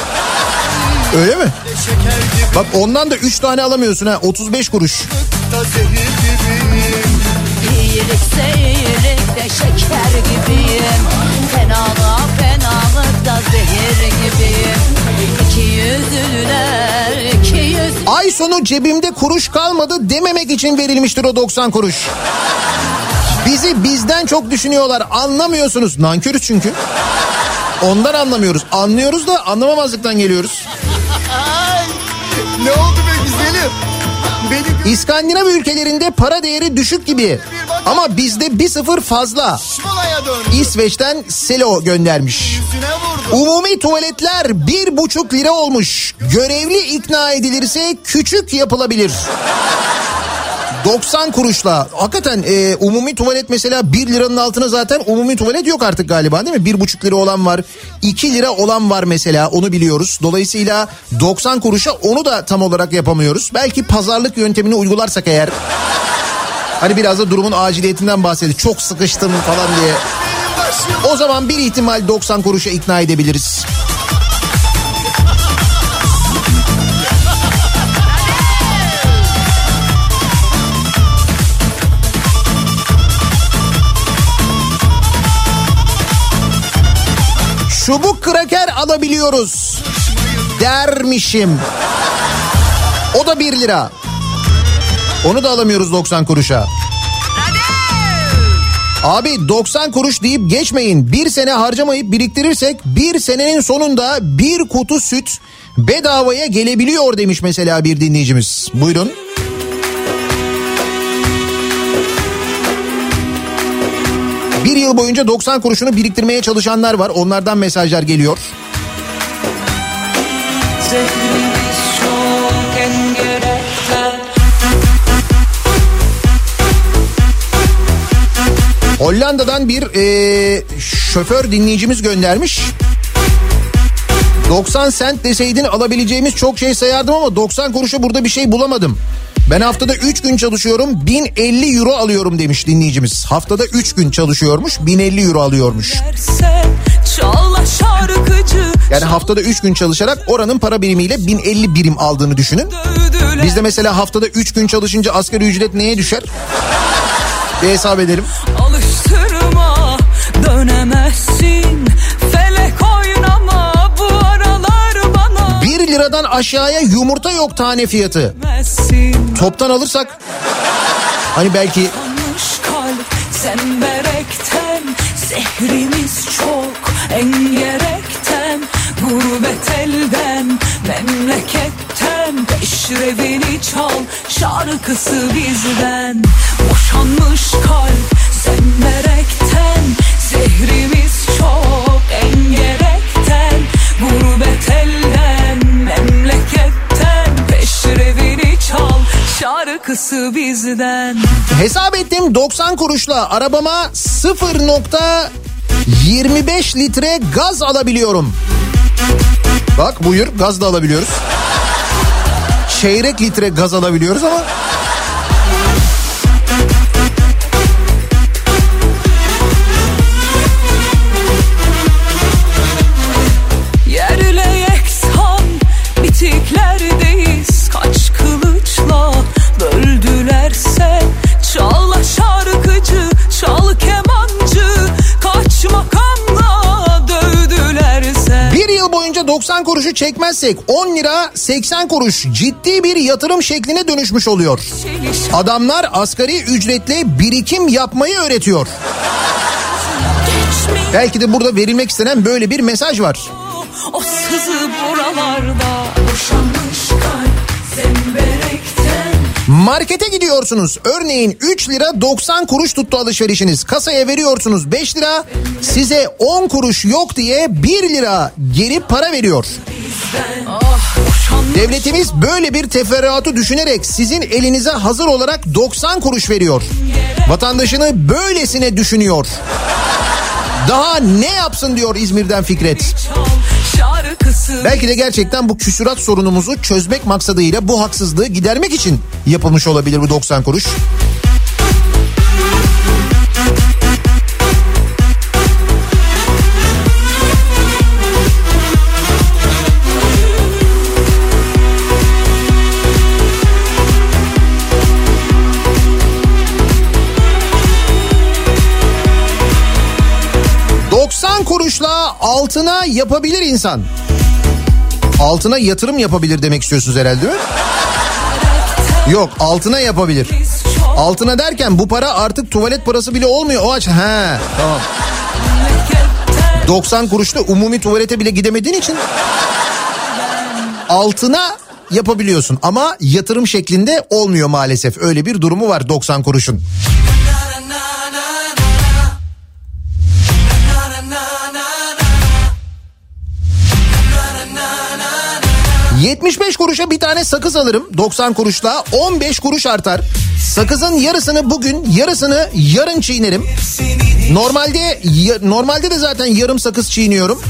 Öyle mi? Bak ondan da 3 tane alamıyorsun ha 35 kuruş. da gibiyim İyilikse iyilikte şeker gibiyim Fenalığa fenalıkta zehir gibiyim İki yüzlüler Ay sonu cebimde kuruş kalmadı dememek için verilmiştir o 90 kuruş. Bizi bizden çok düşünüyorlar anlamıyorsunuz. Nankörüz çünkü. Ondan anlamıyoruz. Anlıyoruz da anlamamazlıktan geliyoruz. Ne oldu be güzelim İskandinav ülkelerinde para değeri düşük gibi. Ama bizde bir sıfır fazla. İsveç'ten Selo göndermiş. Umumi tuvaletler bir buçuk lira olmuş. Görevli ikna edilirse küçük yapılabilir. 90 kuruşla. Hakikaten e, umumi tuvalet mesela 1 liranın altına zaten umumi tuvalet yok artık galiba değil mi? 1,5 lira olan var. 2 lira olan var mesela onu biliyoruz. Dolayısıyla 90 kuruşa onu da tam olarak yapamıyoruz. Belki pazarlık yöntemini uygularsak eğer. Hani biraz da durumun aciliyetinden bahsedik. Çok sıkıştım falan diye. O zaman bir ihtimal 90 kuruşa ikna edebiliriz. Çubuk kraker alabiliyoruz. Dermişim. O da 1 lira. Onu da alamıyoruz 90 kuruşa. Abi 90 kuruş deyip geçmeyin. Bir sene harcamayıp biriktirirsek bir senenin sonunda bir kutu süt bedavaya gelebiliyor demiş mesela bir dinleyicimiz. Buyurun. Bir yıl boyunca 90 kuruşunu biriktirmeye çalışanlar var. Onlardan mesajlar geliyor. Hollanda'dan bir e, şoför dinleyicimiz göndermiş. 90 sent deseydin alabileceğimiz çok şey sayardım ama 90 kuruşa burada bir şey bulamadım. Ben haftada 3 gün çalışıyorum 1050 euro alıyorum demiş dinleyicimiz. Haftada 3 gün çalışıyormuş 1050 euro alıyormuş. Yani haftada 3 gün çalışarak oranın para birimiyle 1050 birim aldığını düşünün. Bizde mesela haftada 3 gün çalışınca asgari ücret neye düşer? Bir hesap edelim. Alıştırma dönemezsin liradan aşağıya yumurta yok tane fiyatı. Toptan alırsak hani belki zemberekten Zehrimiz çok engerekten. Gurbet elden memleketten Peşrevini çal şarkısı bizden. Boşanmış kalp zemberekten Zehrimiz çok engerekten. Gurbet elden şarkısı bizden Hesap ettim 90 kuruşla arabama 0.25 litre gaz alabiliyorum. Bak buyur gaz da alabiliyoruz. Çeyrek litre gaz alabiliyoruz ama 90 kuruşu çekmezsek 10 lira 80 kuruş ciddi bir yatırım şekline dönüşmüş oluyor. Adamlar asgari ücretle birikim yapmayı öğretiyor. Belki de burada verilmek istenen böyle bir mesaj var. O sızı buralarda Markete gidiyorsunuz. Örneğin 3 lira 90 kuruş tuttu alışverişiniz. Kasaya veriyorsunuz 5 lira. Size 10 kuruş yok diye 1 lira geri para veriyor. Devletimiz böyle bir teferruatı düşünerek sizin elinize hazır olarak 90 kuruş veriyor. Vatandaşını böylesine düşünüyor. Daha ne yapsın diyor İzmir'den Fikret. şarkısı Belki de gerçekten bu küsurat sorunumuzu çözmek maksadıyla bu haksızlığı gidermek için yapılmış olabilir bu 90 kuruş. Altına yapabilir insan. Altına yatırım yapabilir demek istiyorsunuz herhalde değil mi? Yok altına yapabilir. Altına derken bu para artık tuvalet parası bile olmuyor. O aç. He tamam. 90 kuruşla umumi tuvalete bile gidemediğin için altına yapabiliyorsun ama yatırım şeklinde olmuyor maalesef. Öyle bir durumu var 90 kuruşun. 75 kuruşa bir tane sakız alırım 90 kuruşla 15 kuruş artar. Sakızın yarısını bugün yarısını yarın çiğnerim. Normalde normalde de zaten yarım sakız çiğniyorum.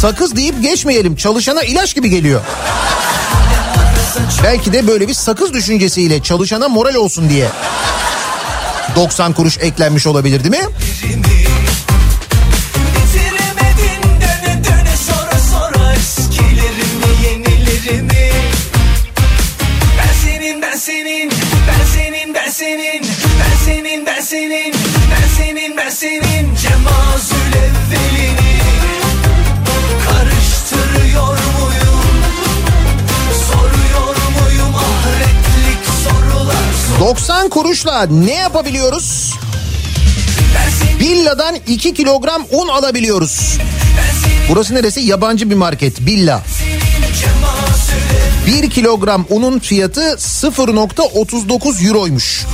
Sakız deyip geçmeyelim çalışana ilaç gibi geliyor. Belki de böyle bir sakız düşüncesiyle çalışana moral olsun diye 90 kuruş eklenmiş olabilir değil mi? 90 kuruşla ne yapabiliyoruz? Billa'dan 2 kilogram un alabiliyoruz. Burası neresi? Yabancı bir market. Billa. 1 kilogram unun fiyatı 0.39 euroymuş.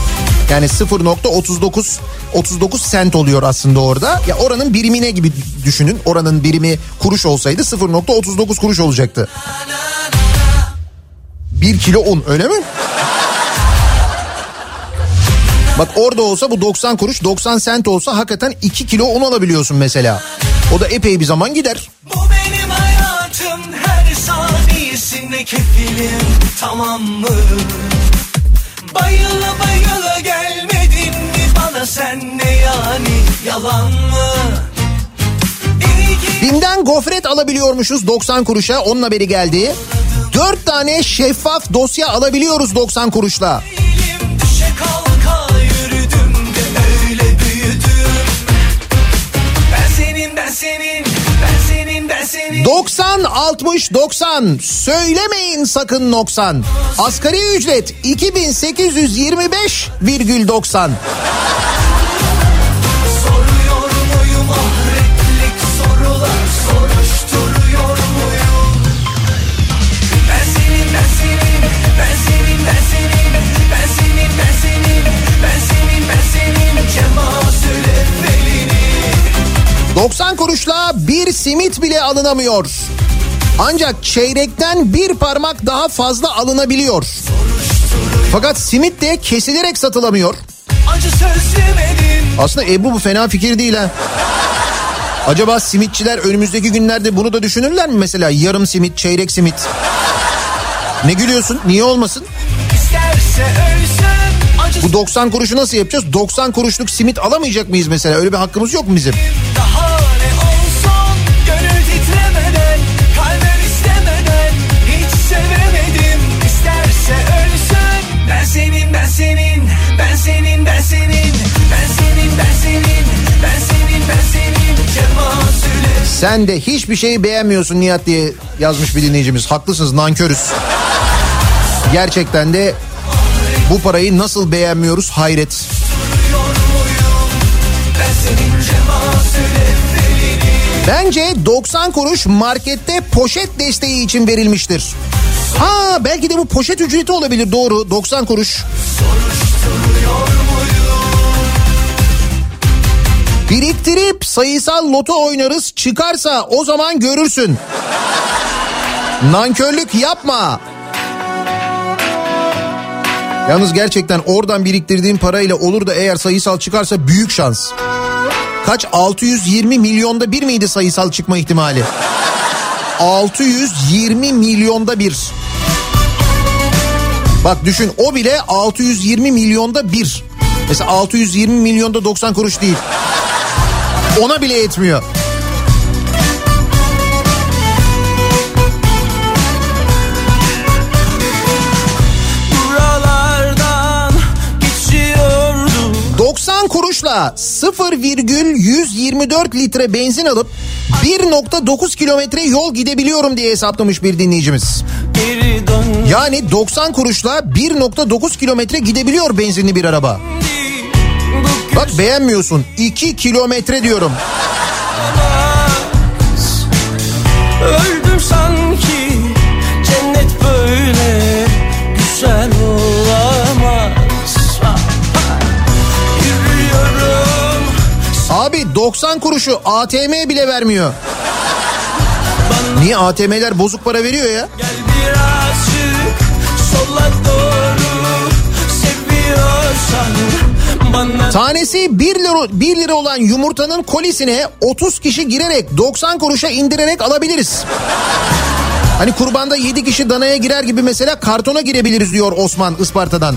Yani 0.39 39 sent oluyor aslında orada. Ya oranın birimine gibi düşünün. Oranın birimi kuruş olsaydı 0.39 kuruş olacaktı. 1 kilo un öyle mi? Bak orada olsa bu 90 kuruş 90 sent olsa hakikaten 2 kilo un alabiliyorsun mesela. O da epey bir zaman gider. Bu benim hayatım her saniyesinde kefilim tamam mı? Bayıla bayıla gelmedin mi bana sen ne yani yalan mı? Bim'den gofret alabiliyormuşuz 90 kuruşa onun haberi geldi. 4 tane şeffaf dosya alabiliyoruz 90 kuruşla. Senin ben senin ben senin ben senin 90 60 90 söylemeyin sakın noksan. Asgari ücret 2825,90. 90 kuruşla bir simit bile alınamıyor. Ancak çeyrekten bir parmak daha fazla alınabiliyor. Fakat simit de kesilerek satılamıyor. Aslında Ebru bu fena fikir değil ha. Acaba simitçiler önümüzdeki günlerde bunu da düşünürler mi mesela? Yarım simit, çeyrek simit. Ne gülüyorsun? Niye olmasın? Bu 90 kuruşu nasıl yapacağız? 90 kuruşluk simit alamayacak mıyız mesela? Öyle bir hakkımız yok mu bizim? Sen de hiçbir şeyi beğenmiyorsun Nihat diye yazmış bir dinleyicimiz. Haklısınız nankörüz. Gerçekten de bu parayı nasıl beğenmiyoruz hayret. Bence 90 kuruş markette poşet desteği için verilmiştir. Ha belki de bu poşet ücreti olabilir doğru 90 kuruş. Biriktirip sayısal loto oynarız çıkarsa o zaman görürsün. Nankörlük yapma. Yalnız gerçekten oradan biriktirdiğim parayla olur da eğer sayısal çıkarsa büyük şans. Kaç 620 milyonda bir miydi sayısal çıkma ihtimali? 620 milyonda bir. Bak düşün o bile 620 milyonda bir. Mesela 620 milyonda 90 kuruş değil. Ona bile yetmiyor. Buralardan geçiyordu 90 kuruşla 0,124 litre benzin alıp 1.9 kilometre yol gidebiliyorum diye hesaplamış bir dinleyicimiz. Yani 90 kuruşla 1.9 kilometre gidebiliyor benzinli bir araba. Bak beğenmiyorsun 2 kilometre diyorum. Öldüm sanki Cennet böyle Güzel olamaz Yürüyorum Abi 90 kuruşu ATM bile vermiyor. Niye ATM'ler bozuk para veriyor ya? Gel birazcık sola doğru Seviyorsan bana Tanesi 1 lira, 1 lira olan yumurtanın kolisine 30 kişi girerek 90 kuruşa indirerek alabiliriz. Hani kurbanda 7 kişi danaya girer gibi mesela kartona girebiliriz diyor Osman Isparta'dan.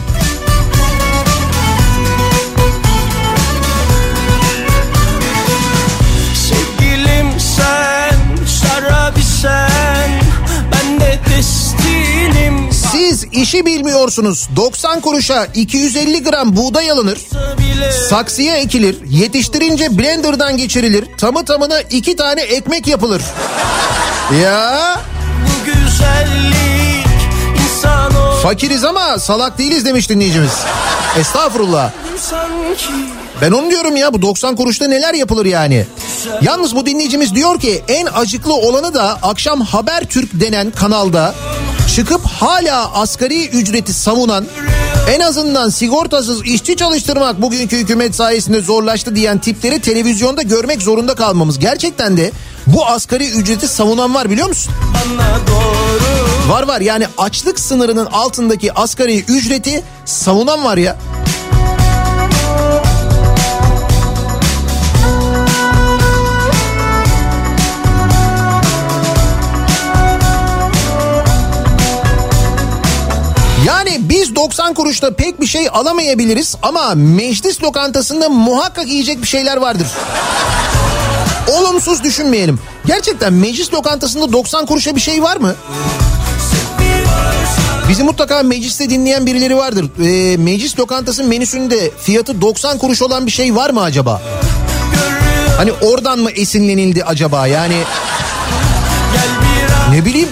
İşi bilmiyorsunuz. 90 kuruşa 250 gram buğday alınır. Saksıya ekilir, yetiştirince blenderdan geçirilir. Tamı tamına iki tane ekmek yapılır. Ya Bu güzellik insan fakiriz ama salak değiliz demiş dinleyicimiz. Estağfurullah. sanki Ben onu diyorum ya bu 90 kuruşta neler yapılır yani. Yalnız bu dinleyicimiz diyor ki en acıklı olanı da akşam Habertürk denen kanalda çıkıp hala asgari ücreti savunan en azından sigortasız işçi çalıştırmak bugünkü hükümet sayesinde zorlaştı diyen tipleri televizyonda görmek zorunda kalmamız. Gerçekten de bu asgari ücreti savunan var biliyor musun? Var var yani açlık sınırının altındaki asgari ücreti savunan var ya. 90 kuruşta pek bir şey alamayabiliriz ama meclis lokantasında muhakkak yiyecek bir şeyler vardır. Olumsuz düşünmeyelim. Gerçekten meclis lokantasında 90 kuruşa bir şey var mı? Bizi mutlaka mecliste dinleyen birileri vardır. Ee, meclis lokantası menüsünde fiyatı 90 kuruş olan bir şey var mı acaba? Hani oradan mı esinlenildi acaba? Yani ne bileyim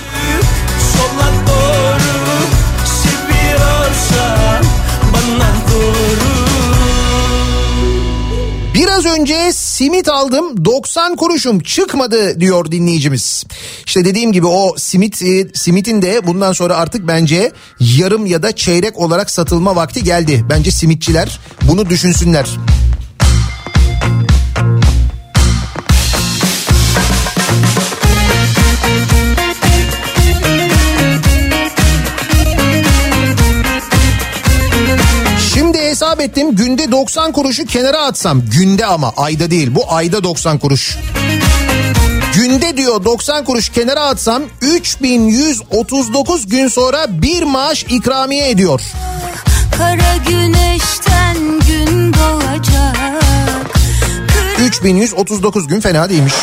Biraz önce simit aldım 90 kuruşum çıkmadı diyor dinleyicimiz. İşte dediğim gibi o simit e, simitin de bundan sonra artık bence yarım ya da çeyrek olarak satılma vakti geldi. Bence simitçiler bunu düşünsünler. Ettim günde 90 kuruşu kenara atsam günde ama ayda değil bu ayda 90 kuruş. Günde diyor 90 kuruş kenara atsam 3139 gün sonra bir maaş ikramiye ediyor. Kara güneşten gün doğacak 3139 gün fena değilmiş.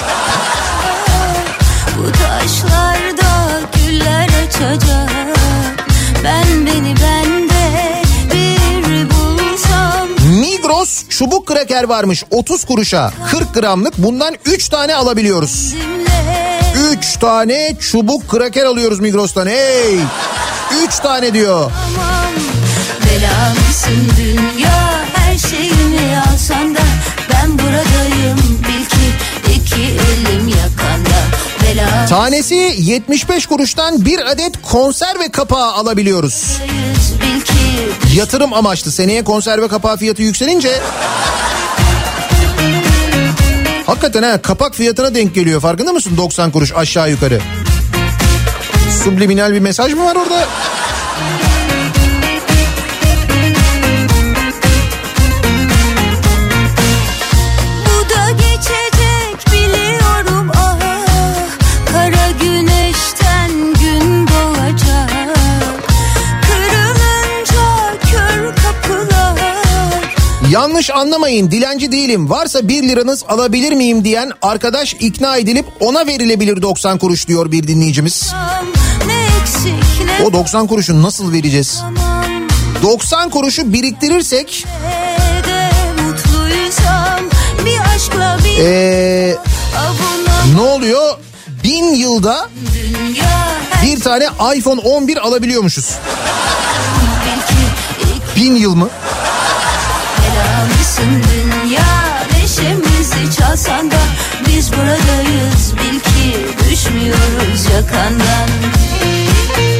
Bu taşlarda güller açacak 30 çubuk kraker varmış 30 kuruşa 40 gramlık bundan 3 tane alabiliyoruz. 3 tane çubuk kraker alıyoruz Migros'tan hey 3 tane diyor. Belamsın dünya her şeyimi alsan da ben buradayım bil ki iki elim Tanesi 75 kuruştan bir adet konserve kapağı alabiliyoruz. Yatırım amaçlı seneye konserve kapağı fiyatı yükselince Hakikaten ha kapak fiyatına denk geliyor farkında mısın 90 kuruş aşağı yukarı. Subliminal bir mesaj mı var orada? Yanlış anlamayın dilenci değilim varsa 1 liranız alabilir miyim diyen arkadaş ikna edilip ona verilebilir 90 kuruş diyor bir dinleyicimiz. O 90 kuruşu nasıl vereceğiz? 90 kuruşu biriktirirsek ee, ne oluyor? Bin yılda bir tane iPhone 11 alabiliyormuşuz. Bin yıl mı? Belamısın dünya Neşemizi çalsan da Biz buradayız bil ki Düşmüyoruz yakandan Hı.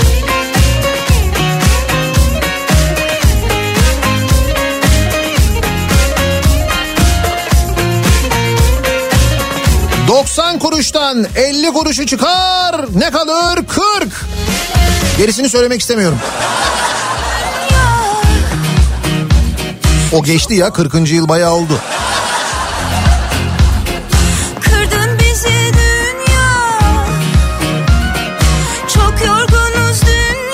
90 kuruştan 50 kuruşu çıkar ne kalır 40. Gerisini söylemek istemiyorum. O geçti ya 40. yıl bayağı oldu. Dünya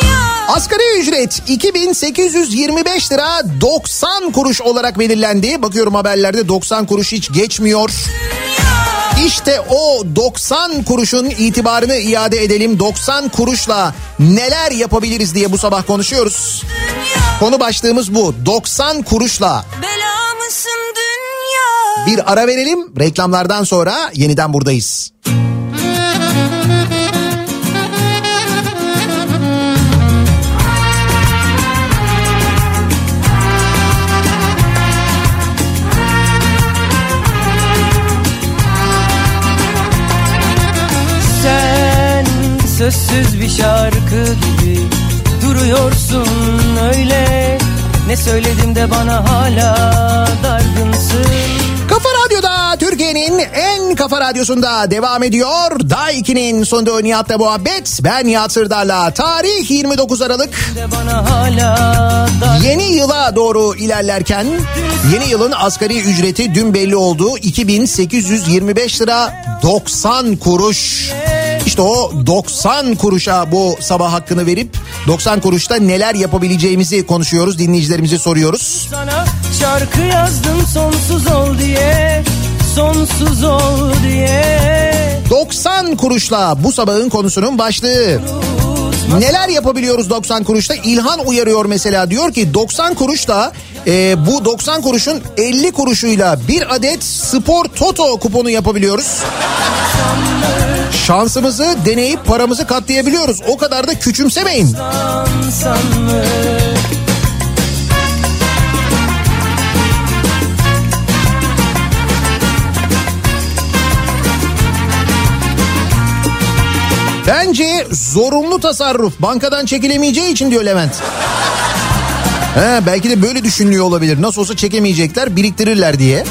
dünya Asgari ücret 2825 lira 90 kuruş olarak belirlendi. Bakıyorum haberlerde 90 kuruş hiç geçmiyor. İşte o 90 kuruşun itibarını iade edelim. 90 kuruşla neler yapabiliriz diye bu sabah konuşuyoruz. Konu başlığımız bu. 90 kuruşla bir ara verelim. Reklamlardan sonra yeniden buradayız. Sen sözsüz bir şarkı gibi duruyorsun öyle Ne söyledim de bana hala dargınsın Kafa Radyo'da Türkiye'nin en kafa radyosunda devam ediyor. Day 2'nin sonunda Nihat'la muhabbet. Ben Nihat Sırdar'la. Tarih 29 Aralık. Yeni yıla doğru ilerlerken yeni yılın asgari ücreti dün belli oldu. 2825 lira 90 kuruş. İşte o 90 kuruşa bu sabah hakkını verip 90 kuruşta neler yapabileceğimizi konuşuyoruz. Dinleyicilerimize soruyoruz. Sana şarkı yazdım sonsuz ol diye Sonsuz ol diye 90 kuruşla bu sabahın konusunun başlığı. Neler yapabiliyoruz 90 kuruşta? İlhan uyarıyor mesela diyor ki 90 kuruşla e, bu 90 kuruşun 50 kuruşuyla bir adet spor toto kuponu yapabiliyoruz. Şansımızı deneyip paramızı katlayabiliyoruz. O kadar da küçümsemeyin. Bence zorunlu tasarruf bankadan çekilemeyeceği için diyor Levent. He, belki de böyle düşünülüyor olabilir. Nasıl olsa çekemeyecekler biriktirirler diye.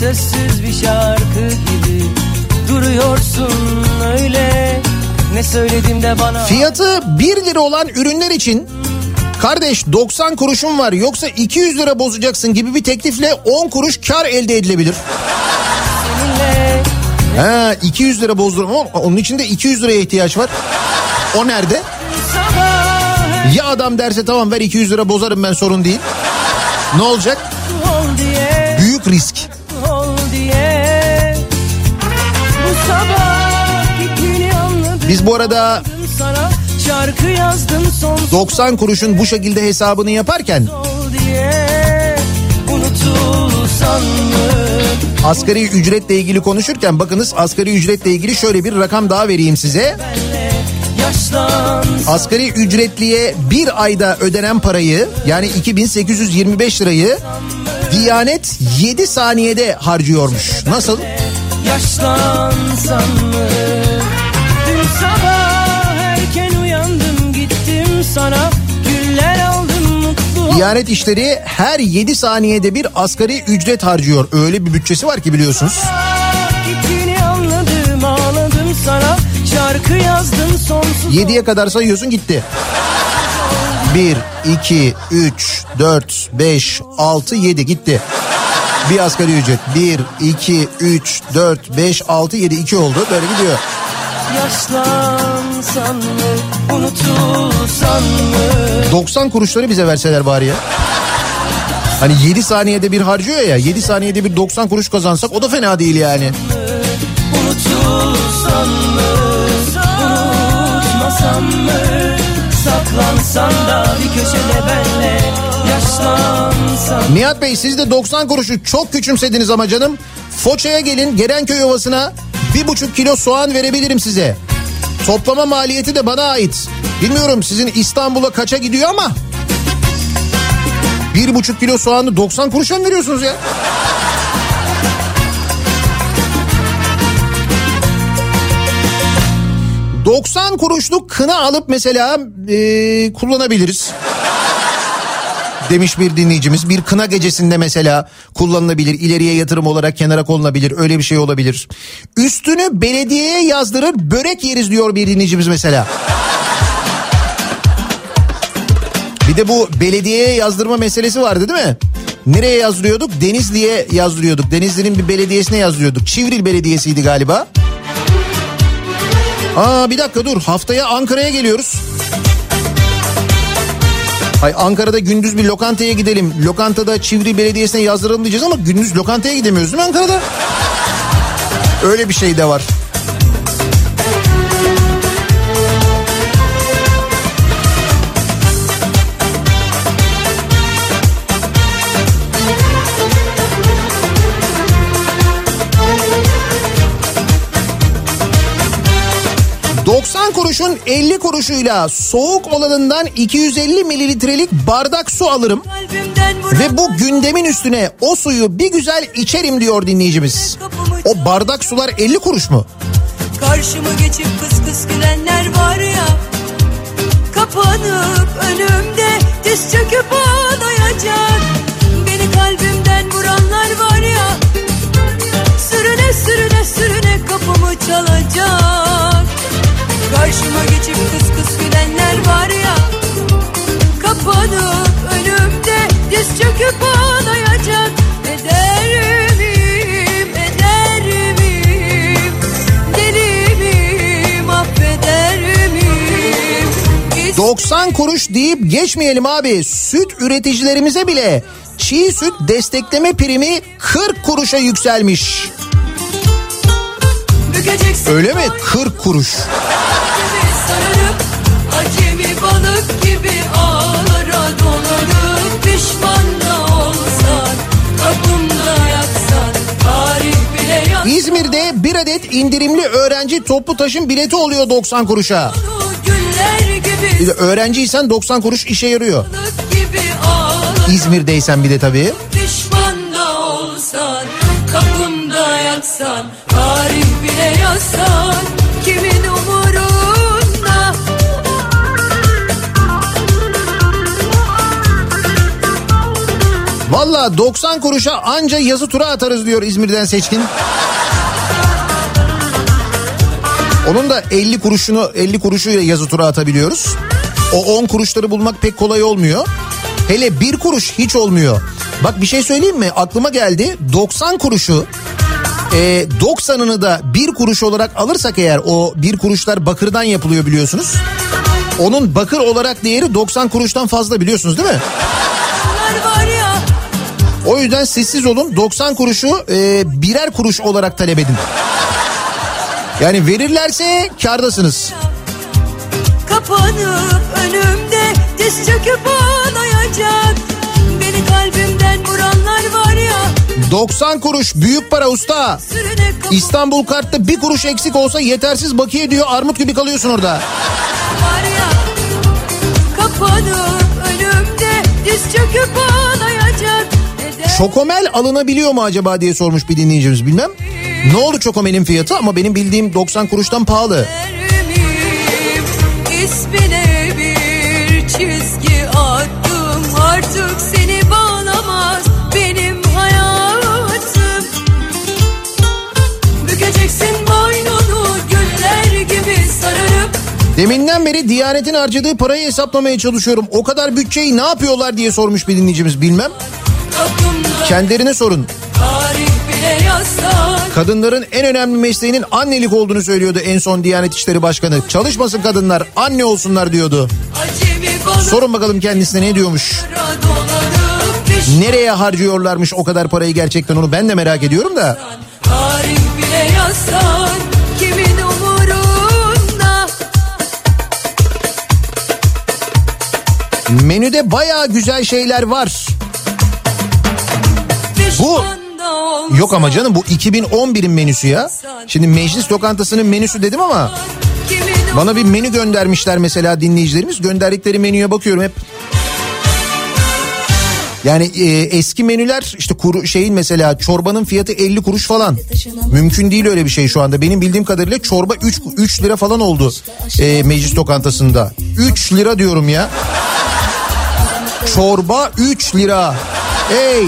Sessiz bir şarkı gibi duruyorsun öyle Ne söyledim de bana Fiyatı 1 lira olan ürünler için kardeş 90 kuruşun var yoksa 200 lira bozacaksın gibi bir teklifle 10 kuruş kar elde edilebilir. seninle Ha 200 lira bozdurum ama onun için de 200 liraya ihtiyaç var. O nerede? Ya adam derse tamam ver 200 lira bozarım ben sorun değil. Ne olacak? Büyük risk. Biz bu arada sana şarkı yazdım sonsuz 90 kuruşun bu şekilde hesabını yaparken asgari ücretle ilgili konuşurken bakınız asgari ücretle ilgili şöyle bir rakam daha vereyim size. Asgari ücretliye bir ayda ödenen parayı yani 2825 lirayı Diyanet 7 saniyede harcıyormuş. Nasıl? Yaşlansan mı? Sana Güller aldım mutlu Diyanet işleri her 7 saniyede bir asgari ücret harcıyor. Öyle bir bütçesi var ki biliyorsunuz. Gittiğini anladım ağladım sana Şarkı yazdım sonsuz 7'ye kadar sayıyorsun gitti. 1, 2, 3, 4, 5, 6, 7 gitti. Bir asgari ücret. 1, 2, 3, 4, 5, 6, 7, 2 oldu. Böyle gidiyor. Yaşlansan mı? Unutulsan mı? 90 kuruşları bize verseler bari ya. Hani 7 saniyede bir harcıyor ya 7 saniyede bir 90 kuruş kazansak o da fena değil yani. Unutulsan mı? Unutmasan mı? Saklansan da bir köşede benle Nihat Bey siz de 90 kuruşu çok küçümsediniz ama canım. Foça'ya gelin Gerenköy Ovası'na bir buçuk kilo soğan verebilirim size. Toplama maliyeti de bana ait. Bilmiyorum sizin İstanbul'a kaça gidiyor ama... Bir buçuk kilo soğanı 90 kuruşa mı veriyorsunuz ya? ...90 kuruşluk kına alıp mesela e, kullanabiliriz demiş bir dinleyicimiz. Bir kına gecesinde mesela kullanılabilir, ileriye yatırım olarak kenara konulabilir, öyle bir şey olabilir. Üstünü belediyeye yazdırır, börek yeriz diyor bir dinleyicimiz mesela. Bir de bu belediyeye yazdırma meselesi vardı değil mi? Nereye yazdırıyorduk? Denizli'ye yazdırıyorduk. Denizli'nin bir belediyesine yazdırıyorduk. Çivril Belediyesi'ydi galiba. Aa bir dakika dur haftaya Ankara'ya geliyoruz. Hay Ankara'da gündüz bir lokantaya gidelim. Lokantada Çivri Belediyesi'ne yazdıralım diyeceğiz ama gündüz lokantaya gidemiyoruz değil mi Ankara'da? Öyle bir şey de var. ...90 kuruşun 50 kuruşuyla soğuk olanından 250 mililitrelik bardak su alırım. Ve bu gündemin üstüne o suyu bir güzel içerim diyor dinleyicimiz. O bardak sular 50 kuruş mu? Karşıma geçip kıs kıs gülenler var ya Kapanıp önümde diz çöküp ağlayacak Beni kalbimden vuranlar var ya Sürüne sürüne sürüne kapımı çalacak Karşıma geçip kıs kıs gülenler var ya. Kapanıp önümde diz çöküp ağlayacak. Eder miyim, eder miyim Deli miyim, affeder miyim 90 kuruş deyip geçmeyelim abi. Süt üreticilerimize bile çiğ süt destekleme primi 40 kuruşa yükselmiş. Öyle mi? 40 kuruş. İzmir'de bir adet indirimli öğrenci toplu taşım bileti oluyor 90 kuruşa. Bir de öğrenciysen 90 kuruş işe yarıyor. İzmir'deysen bir de tabii. Pişman da olsan Kapımda yatsan Tarih bile yazsan Kimin umurunda Valla 90 kuruşa anca yazı tura atarız diyor İzmir'den seçkin. Onun da 50 kuruşunu 50 kuruşuyla yazı tura atabiliyoruz. O 10 kuruşları bulmak pek kolay olmuyor. Hele bir kuruş hiç olmuyor. Bak bir şey söyleyeyim mi? Aklıma geldi. 90 kuruşu e, 90'ını da bir kuruş olarak alırsak eğer o bir kuruşlar bakırdan yapılıyor biliyorsunuz. Onun bakır olarak değeri 90 kuruştan fazla biliyorsunuz değil mi? O yüzden sessiz olun 90 kuruşu e, birer kuruş olarak talep edin. Yani verirlerse kardasınız. kapanıp önümde diz çöküp ağlayacak. Beni kalbimden vuranlar 90 kuruş büyük para usta. İstanbul kartta bir kuruş eksik olsa yetersiz bakiye diyor armut gibi kalıyorsun orada. Çokomel alınabiliyor mu acaba diye sormuş bir dinleyicimiz bilmem. Ne oldu çokomelin fiyatı ama benim bildiğim 90 kuruştan pahalı. İsmine Deminden beri Diyanet'in harcadığı parayı hesaplamaya çalışıyorum. O kadar bütçeyi ne yapıyorlar diye sormuş bir dinleyicimiz bilmem. Kendilerine sorun. Kadınların en önemli mesleğinin annelik olduğunu söylüyordu en son Diyanet İşleri Başkanı. Çalışmasın kadınlar anne olsunlar diyordu. Sorun bakalım kendisine ne diyormuş. Nereye harcıyorlarmış o kadar parayı gerçekten onu ben de merak ediyorum da. tarih bile yazsak Menüde baya güzel şeyler var. Bu yok ama canım bu 2011'in menüsü ya. Şimdi meclis lokantasının menüsü dedim ama bana bir menü göndermişler mesela dinleyicilerimiz. Gönderdikleri menüye bakıyorum hep. Yani e, eski menüler işte kuru şeyin mesela çorbanın fiyatı 50 kuruş falan. Mümkün değil öyle bir şey şu anda. Benim bildiğim kadarıyla çorba 3 3 lira falan oldu e, meclis lokantasında. 3 lira diyorum ya. Çorba 3 lira. Hey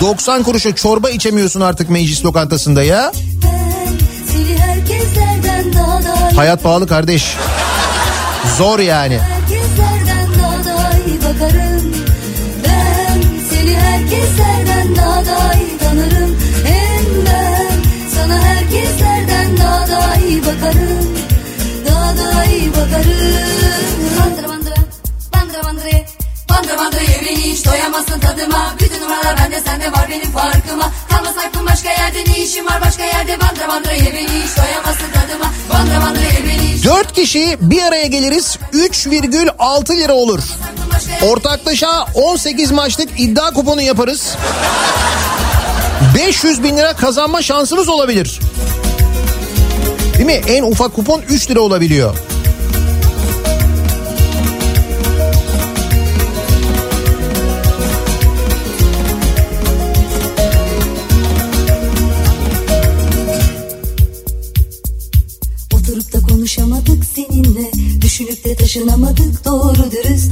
90 kuruşa çorba içemiyorsun artık meclis lokantasında ya. Hayat pahalı kardeş. Zor yani. Herkeslerden herkeslerden daha da iyi tanırım. Hem ben sana herkeslerden daha da iyi bakarım. Daha da iyi bakarım. Bandıra bandıra bandıra bandıra Bandıra bandıra ye hiç doyamazsın tadıma. Bütün numaralar bende sende var benim farkıma. Kalmaz aklım başka yerde ne işim var başka yerde? Bandıra bandıra ye hiç doyamazsın tadıma. Bandıra bandıra ye hiç 4 kişi bir araya geliriz. 3,6 lira olur. Ortaklaşa 18 maçlık iddia kuponu yaparız. 500 bin lira kazanma şansınız olabilir. Değil mi? En ufak kupon 3 lira olabiliyor. Oturup da konuşamadık seninle Düşünüp de taşınamadık doğru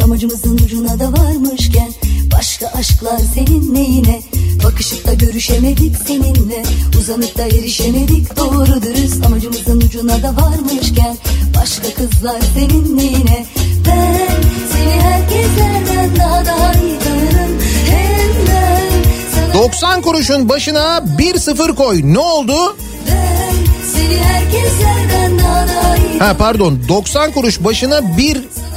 Amacımızın ucuna da varmışken Başka aşklar senin neyine Bakışıp da görüşemedik seninle Uzanıp da erişemedik. Doğru dürüst Amacımızın ucuna da varmışken Başka kızlar senin neyine Ben seni herkeslerden daha da iyi tanırım. Hem ben sana 90 kuruşun başına 1-0 koy. Ne oldu? ben Seni herkeslerden daha da iyi Ha pardon. 90 kuruş başına 1 herkeslerden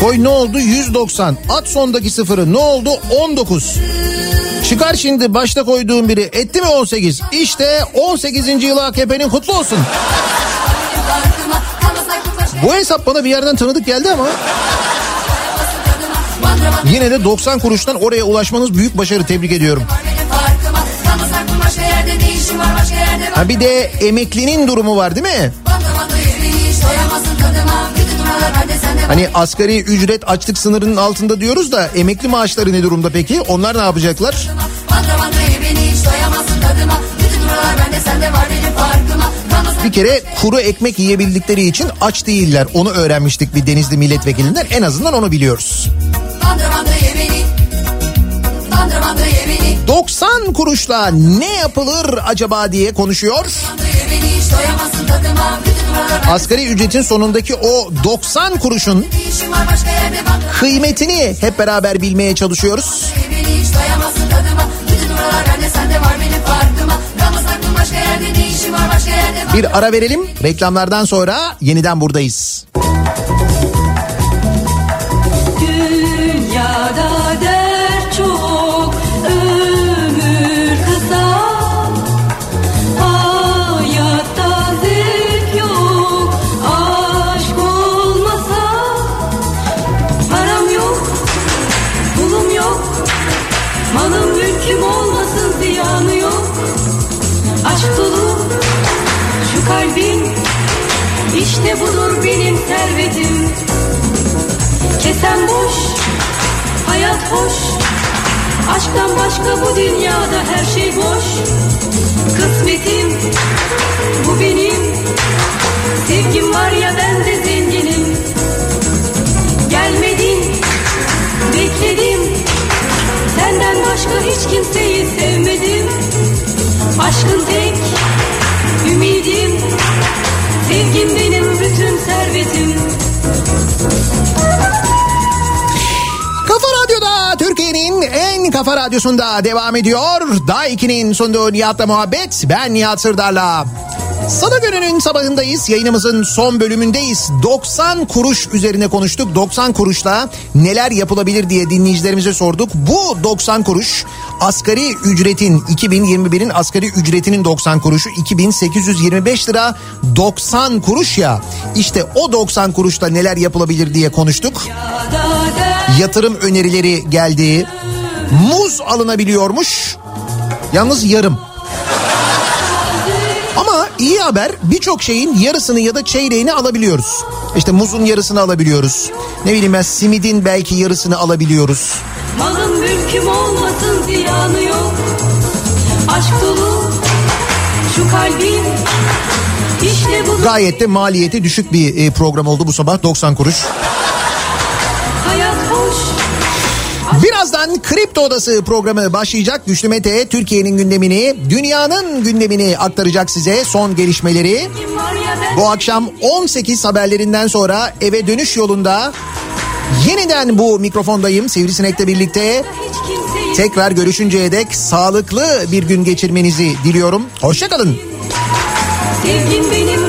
koy ne oldu? 190. At sondaki sıfırı ne oldu? 19. Çıkar şimdi başta koyduğum biri etti mi 18? İşte 18. yılı AKP'nin kutlu olsun. Bu hesap bana bir yerden tanıdık geldi ama yine de 90 kuruştan oraya ulaşmanız büyük başarı tebrik ediyorum. Ha bir de emeklinin durumu var değil mi? Doyamazsın tadıma Hani asgari ücret açlık sınırının altında diyoruz da emekli maaşları ne durumda peki? Onlar ne yapacaklar? Bir kere kuru ekmek yiyebildikleri için aç değiller. Onu öğrenmiştik bir Denizli milletvekilinden. En azından onu biliyoruz. Bandıra bandıra ye beni Bandıra bandıra ye beni 90 kuruşla ne yapılır acaba diye konuşuyor. Asgari ücretin sonundaki o 90 kuruşun kıymetini hep beraber bilmeye çalışıyoruz. Bir ara verelim. Reklamlardan sonra yeniden buradayız. Kesen boş, hayat hoş. Aşktan başka bu dünyada her şey boş. Kısmetim, bu benim. Sevgim var ya ben de zenginim. Gelmedin, bekledim. Senden başka hiç kimseyi sevmedim. Aşkın tek ümidim. Sevgim benim bütün servetim Türkiye'nin en kafa radyosunda devam ediyor. Daha 2'nin sunduğu Nihat'la muhabbet. Ben Nihat Sırdar'la. Salı gününün sabahındayız. Yayınımızın son bölümündeyiz. 90 kuruş üzerine konuştuk. 90 kuruşla neler yapılabilir diye dinleyicilerimize sorduk. Bu 90 kuruş asgari ücretin 2021'in asgari ücretinin 90 kuruşu 2825 lira 90 kuruş ya. İşte o 90 kuruşla neler yapılabilir diye konuştuk yatırım önerileri geldi. Muz alınabiliyormuş. Yalnız yarım. Ama iyi haber birçok şeyin yarısını ya da çeyreğini alabiliyoruz. İşte muzun yarısını alabiliyoruz. Ne bileyim ben simidin belki yarısını alabiliyoruz. Malım mülküm olmasın ziyanı yok Aşk dolu şu kalbim işte Gayet de maliyeti düşük bir e, program oldu bu sabah 90 kuruş. Birazdan Kripto Odası programı başlayacak. Güçlü Mete Türkiye'nin gündemini, dünyanın gündemini aktaracak size son gelişmeleri. Bu akşam 18 haberlerinden sonra eve dönüş yolunda yeniden bu mikrofondayım Sivrisinek'le birlikte. Tekrar görüşünceye dek sağlıklı bir gün geçirmenizi diliyorum. Hoşçakalın. Sevgim benim